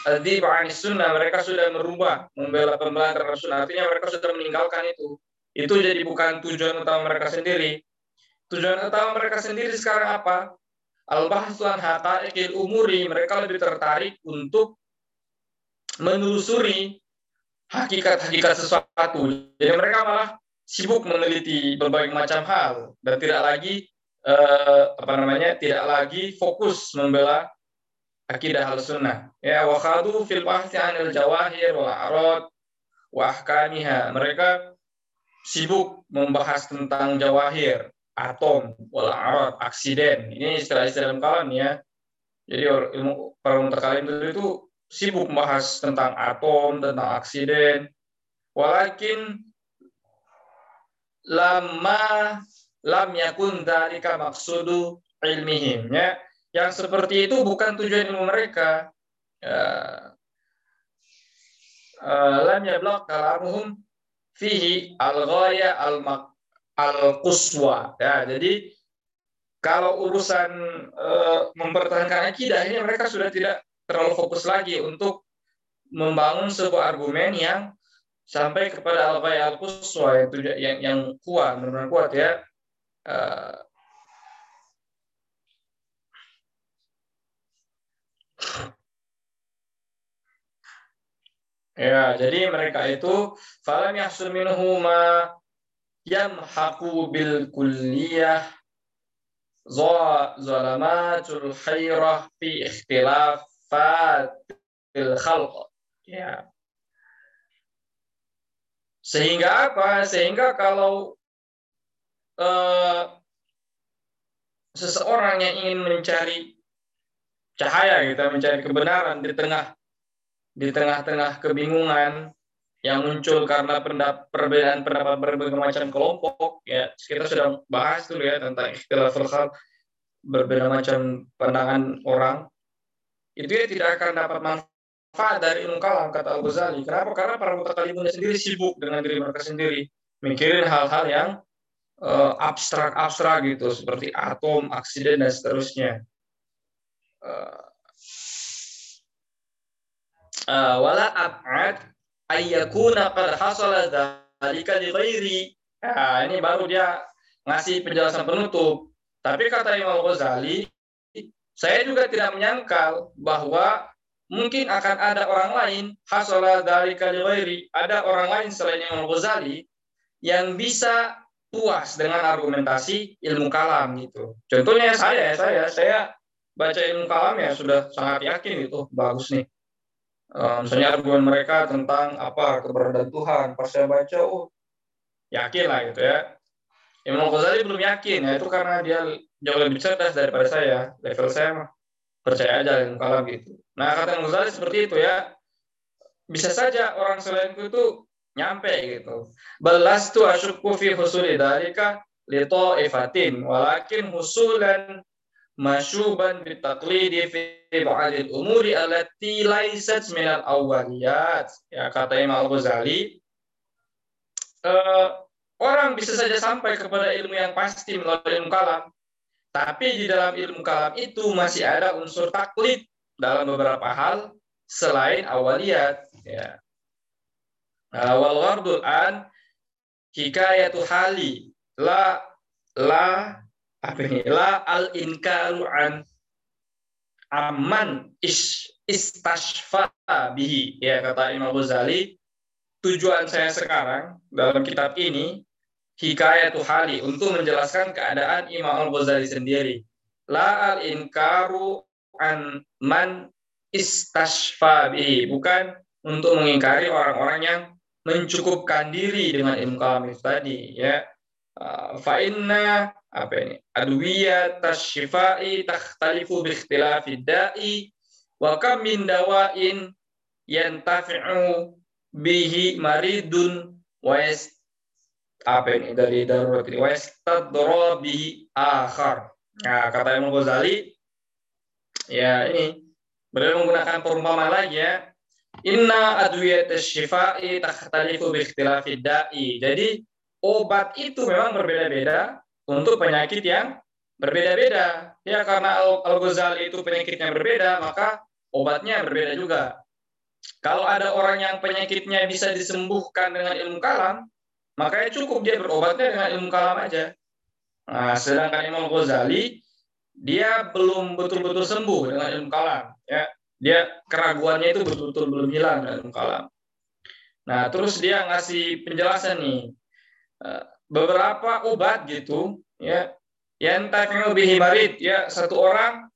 Adi sunnah. Mereka sudah merubah membela pembelaan terhadap sunnah. Artinya mereka sudah meninggalkan itu. Itu jadi bukan tujuan utama mereka sendiri. Tujuan utama mereka sendiri sekarang apa? Al-bahsuan haqaiqil umuri. Mereka lebih tertarik untuk menelusuri hakikat-hakikat sesuatu. Jadi mereka malah sibuk meneliti berbagai macam hal dan tidak lagi eh, apa namanya tidak lagi fokus membela akidah al sunnah ya wa khadu fil bahthi anil jawahir wal arad wa ahkamiha. Mereka sibuk membahas tentang jawahir atom wal arad aksiden. Ini istilah-istilah kalam ya. Jadi ilmu para mutakalim itu, itu sibuk membahas tentang atom tentang aksiden. Walakin lama lam yakun dalika maksudu ilmihim ya yang seperti itu bukan tujuan ilmu mereka. Ya. Eh, yablaq kalamuhum fihi al-ghaya al-quswa. Ya, jadi kalau urusan uh, mempertahankan akidah ini mereka sudah tidak terlalu fokus lagi untuk membangun sebuah argumen yang sampai kepada al-ghaya al-quswa yang, yang yang kuat, benar-benar kuat ya. Uh, Ya, jadi mereka itu falam yahsul minhu ma yamhaqu bil kulliyah zalamatul khairah fi ikhtilafatil khalq. Ya. Sehingga apa? Sehingga kalau uh, seseorang yang ingin mencari cahaya kita mencari kebenaran di tengah di tengah-tengah kebingungan yang muncul karena pendap, perbedaan pendapat berbagai macam kelompok ya kita sudah bahas dulu ya tentang ikhtilaf hal berbeda macam pandangan orang itu ya tidak akan dapat manfaat dari ilmu kalam kata Al Ghazali kenapa karena para mutakalimun sendiri sibuk dengan diri mereka sendiri mikirin hal-hal yang uh, abstrak abstrak gitu seperti atom aksiden dan seterusnya uh, wala ab'ad ayyakuna qad hasala dzalika li ghairi. Nah, ini baru dia ngasih penjelasan penutup. Tapi kata Imam Ghazali, saya juga tidak menyangkal bahwa mungkin akan ada orang lain hasala dzalika li ghairi. Ada orang lain selain Imam Ghazali yang bisa puas dengan argumentasi ilmu kalam gitu. Contohnya saya, saya, saya baca ilmu kalam ya sudah sangat yakin itu bagus nih uh, misalnya argumen mereka tentang apa keberadaan Tuhan pas saya baca oh yakin lah gitu ya Imam Ghazali belum yakin ya itu karena dia jauh lebih cerdas daripada saya level saya mah percaya aja dengan kalam gitu nah kata Ghazali seperti itu ya bisa saja orang selain itu nyampe gitu balas tu asyukku fi husuli dalika li ta'ifatin walakin husulan masyuban bitaqlidi fi ba'dil umuri allati laysat minal awwaliyat. Ya kata Imam Al-Ghazali uh, orang bisa saja sampai kepada ilmu yang pasti melalui ilmu kalam. Tapi di dalam ilmu kalam itu masih ada unsur taklid dalam beberapa hal selain awaliyat. Ya. Nah, wal ghardul an hikayatu hali la la apa ini la al inkaru an aman is istashfa bihi ya kata Imam Ghazali tujuan saya sekarang dalam kitab ini hikayatu hali untuk menjelaskan keadaan Imam Al-Ghazali sendiri. La al inkaru an man istashfa bihi. Bukan untuk mengingkari orang-orang yang mencukupkan diri dengan ilmu kalam tadi ya. Fa inna apa ini adwiyat tasyifai takhtalifu bi ikhtilafi da'i wa kam min dawain yantafi'u bihi maridun wa apa ini dari darurat ini wa yastadra bihi akhar nah kata Imam Ghazali ya ini beliau menggunakan perumpamaan lagi ya Inna adwiyat syifa'i takhtalifu bi ikhtilafid da'i. Jadi obat itu memang berbeda-beda untuk penyakit yang berbeda-beda. Ya karena Al-Ghazali itu penyakitnya berbeda, maka obatnya berbeda juga. Kalau ada orang yang penyakitnya bisa disembuhkan dengan ilmu kalam, makanya cukup dia berobatnya dengan ilmu kalam aja. Nah, sedangkan Imam Ghazali dia belum betul-betul sembuh dengan ilmu kalam, ya. Dia keraguannya itu betul-betul belum hilang dengan ilmu kalam. Nah, terus dia ngasih penjelasan nih eh, beberapa obat gitu, ya. Yang tafi'u bihi marid, ya satu orang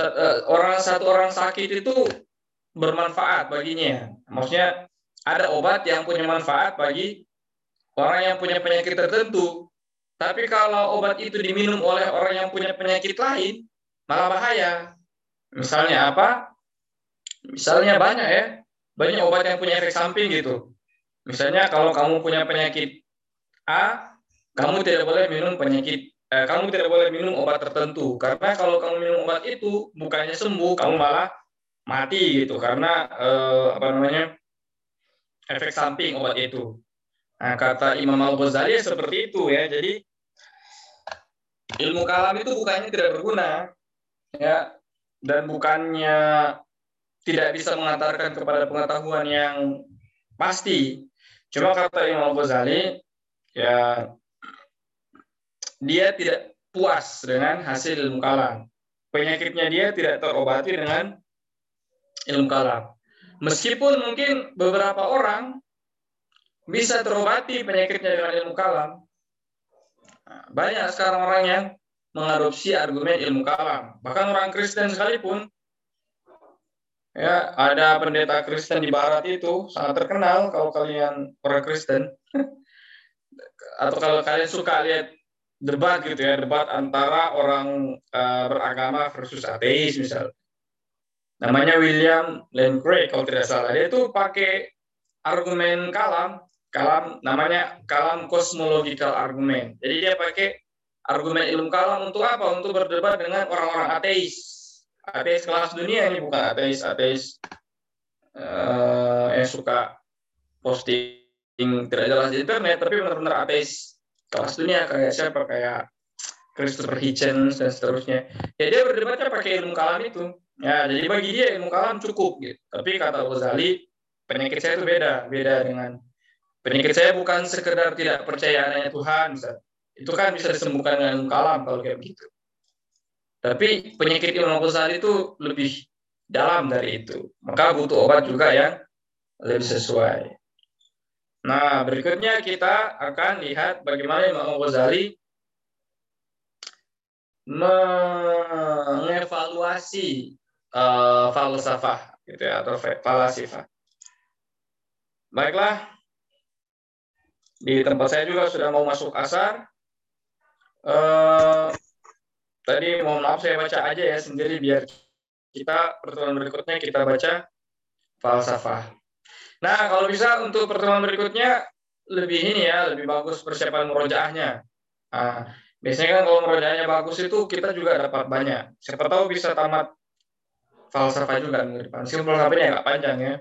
eh, orang satu orang sakit itu bermanfaat baginya. Maksudnya ada obat yang punya manfaat bagi orang yang punya penyakit tertentu. Tapi kalau obat itu diminum oleh orang yang punya penyakit lain, malah bahaya. Misalnya apa? Misalnya banyak ya, banyak obat yang punya efek samping gitu. Misalnya kalau kamu punya penyakit A, kamu tidak boleh minum penyakit eh, kamu tidak boleh minum obat tertentu karena kalau kamu minum obat itu bukannya sembuh, kamu malah mati gitu karena eh, apa namanya efek samping obat itu. Nah, kata Imam Al Ghazali seperti itu ya. Jadi ilmu kalam itu bukannya tidak berguna ya dan bukannya tidak bisa mengantarkan kepada pengetahuan yang pasti. Cuma kata Imam Al Ghazali ya dia tidak puas dengan hasil ilmu kalam. Penyakitnya dia tidak terobati dengan ilmu kalam. Meskipun mungkin beberapa orang bisa terobati penyakitnya dengan ilmu kalam. Banyak sekarang orang yang mengadopsi argumen ilmu kalam. Bahkan orang Kristen sekalipun, ya ada pendeta Kristen di Barat itu sangat terkenal kalau kalian orang Kristen, atau kalau kalian suka lihat debat gitu ya, debat antara orang uh, beragama versus ateis misalnya namanya William Lane Craig kalau tidak salah dia itu pakai argumen kalam kalam namanya kalam cosmological argument. Jadi dia pakai argumen ilmu kalam untuk apa? Untuk berdebat dengan orang-orang ateis. Ateis kelas dunia ini bukan ateis ateis uh, yang suka posting tidak jelas di internet tapi benar-benar ateis kelas dunia kayak siapa? Kayak Christopher Hitchens dan seterusnya. Ya dia berdebatnya pakai ilmu kalam itu. Ya, jadi bagi dia ilmu kalam cukup gitu. Tapi kata Ghazali, penyakit saya itu beda, beda dengan penyakit saya bukan sekedar tidak percaya adanya Tuhan, Ustaz. Itu kan bisa disembuhkan dengan kalam kalau kayak begitu. Tapi penyakit Imam Ghazali itu lebih dalam dari itu. Maka butuh obat juga yang lebih sesuai. Nah, berikutnya kita akan lihat bagaimana Imam Ghazali mengevaluasi uh, falsafah gitu ya atau falasifah. Baiklah, di tempat saya juga sudah mau masuk asar. Uh, tadi mohon maaf saya baca aja ya sendiri biar kita pertemuan berikutnya kita baca falsafah. Nah kalau bisa untuk pertemuan berikutnya lebih ini ya lebih bagus persiapan murojaahnya. Nah, biasanya kan kalau murojaahnya bagus itu kita juga dapat banyak. Siapa tahu bisa tamat falsafah juga minggu depan. Meskipun falsafahnya agak panjang ya.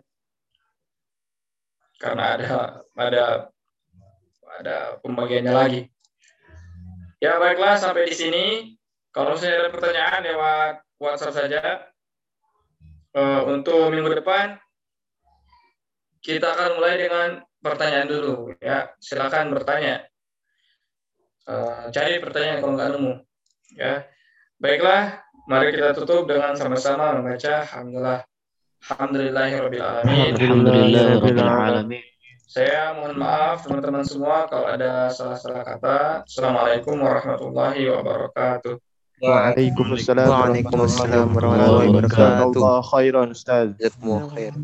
Karena ada ada ada pembagiannya lagi. Ya baiklah sampai di sini. Kalau saya ada pertanyaan lewat WhatsApp saja. Uh, untuk minggu depan kita akan mulai dengan pertanyaan dulu ya. Silakan bertanya. Uh, cari pertanyaan kalau nggak nemu. Ya. Baiklah, Mari kita tutup dengan sama-sama membaca Alhamdulillah. Alhamdulillahirrahmanirrahim. Saya mohon maaf teman-teman semua kalau ada salah-salah kata. Assalamualaikum warahmatullahi wabarakatuh. Waalaikumsalam warahmatullahi wabarakatuh. Allah khairan Ustaz. Jazakumullah khair.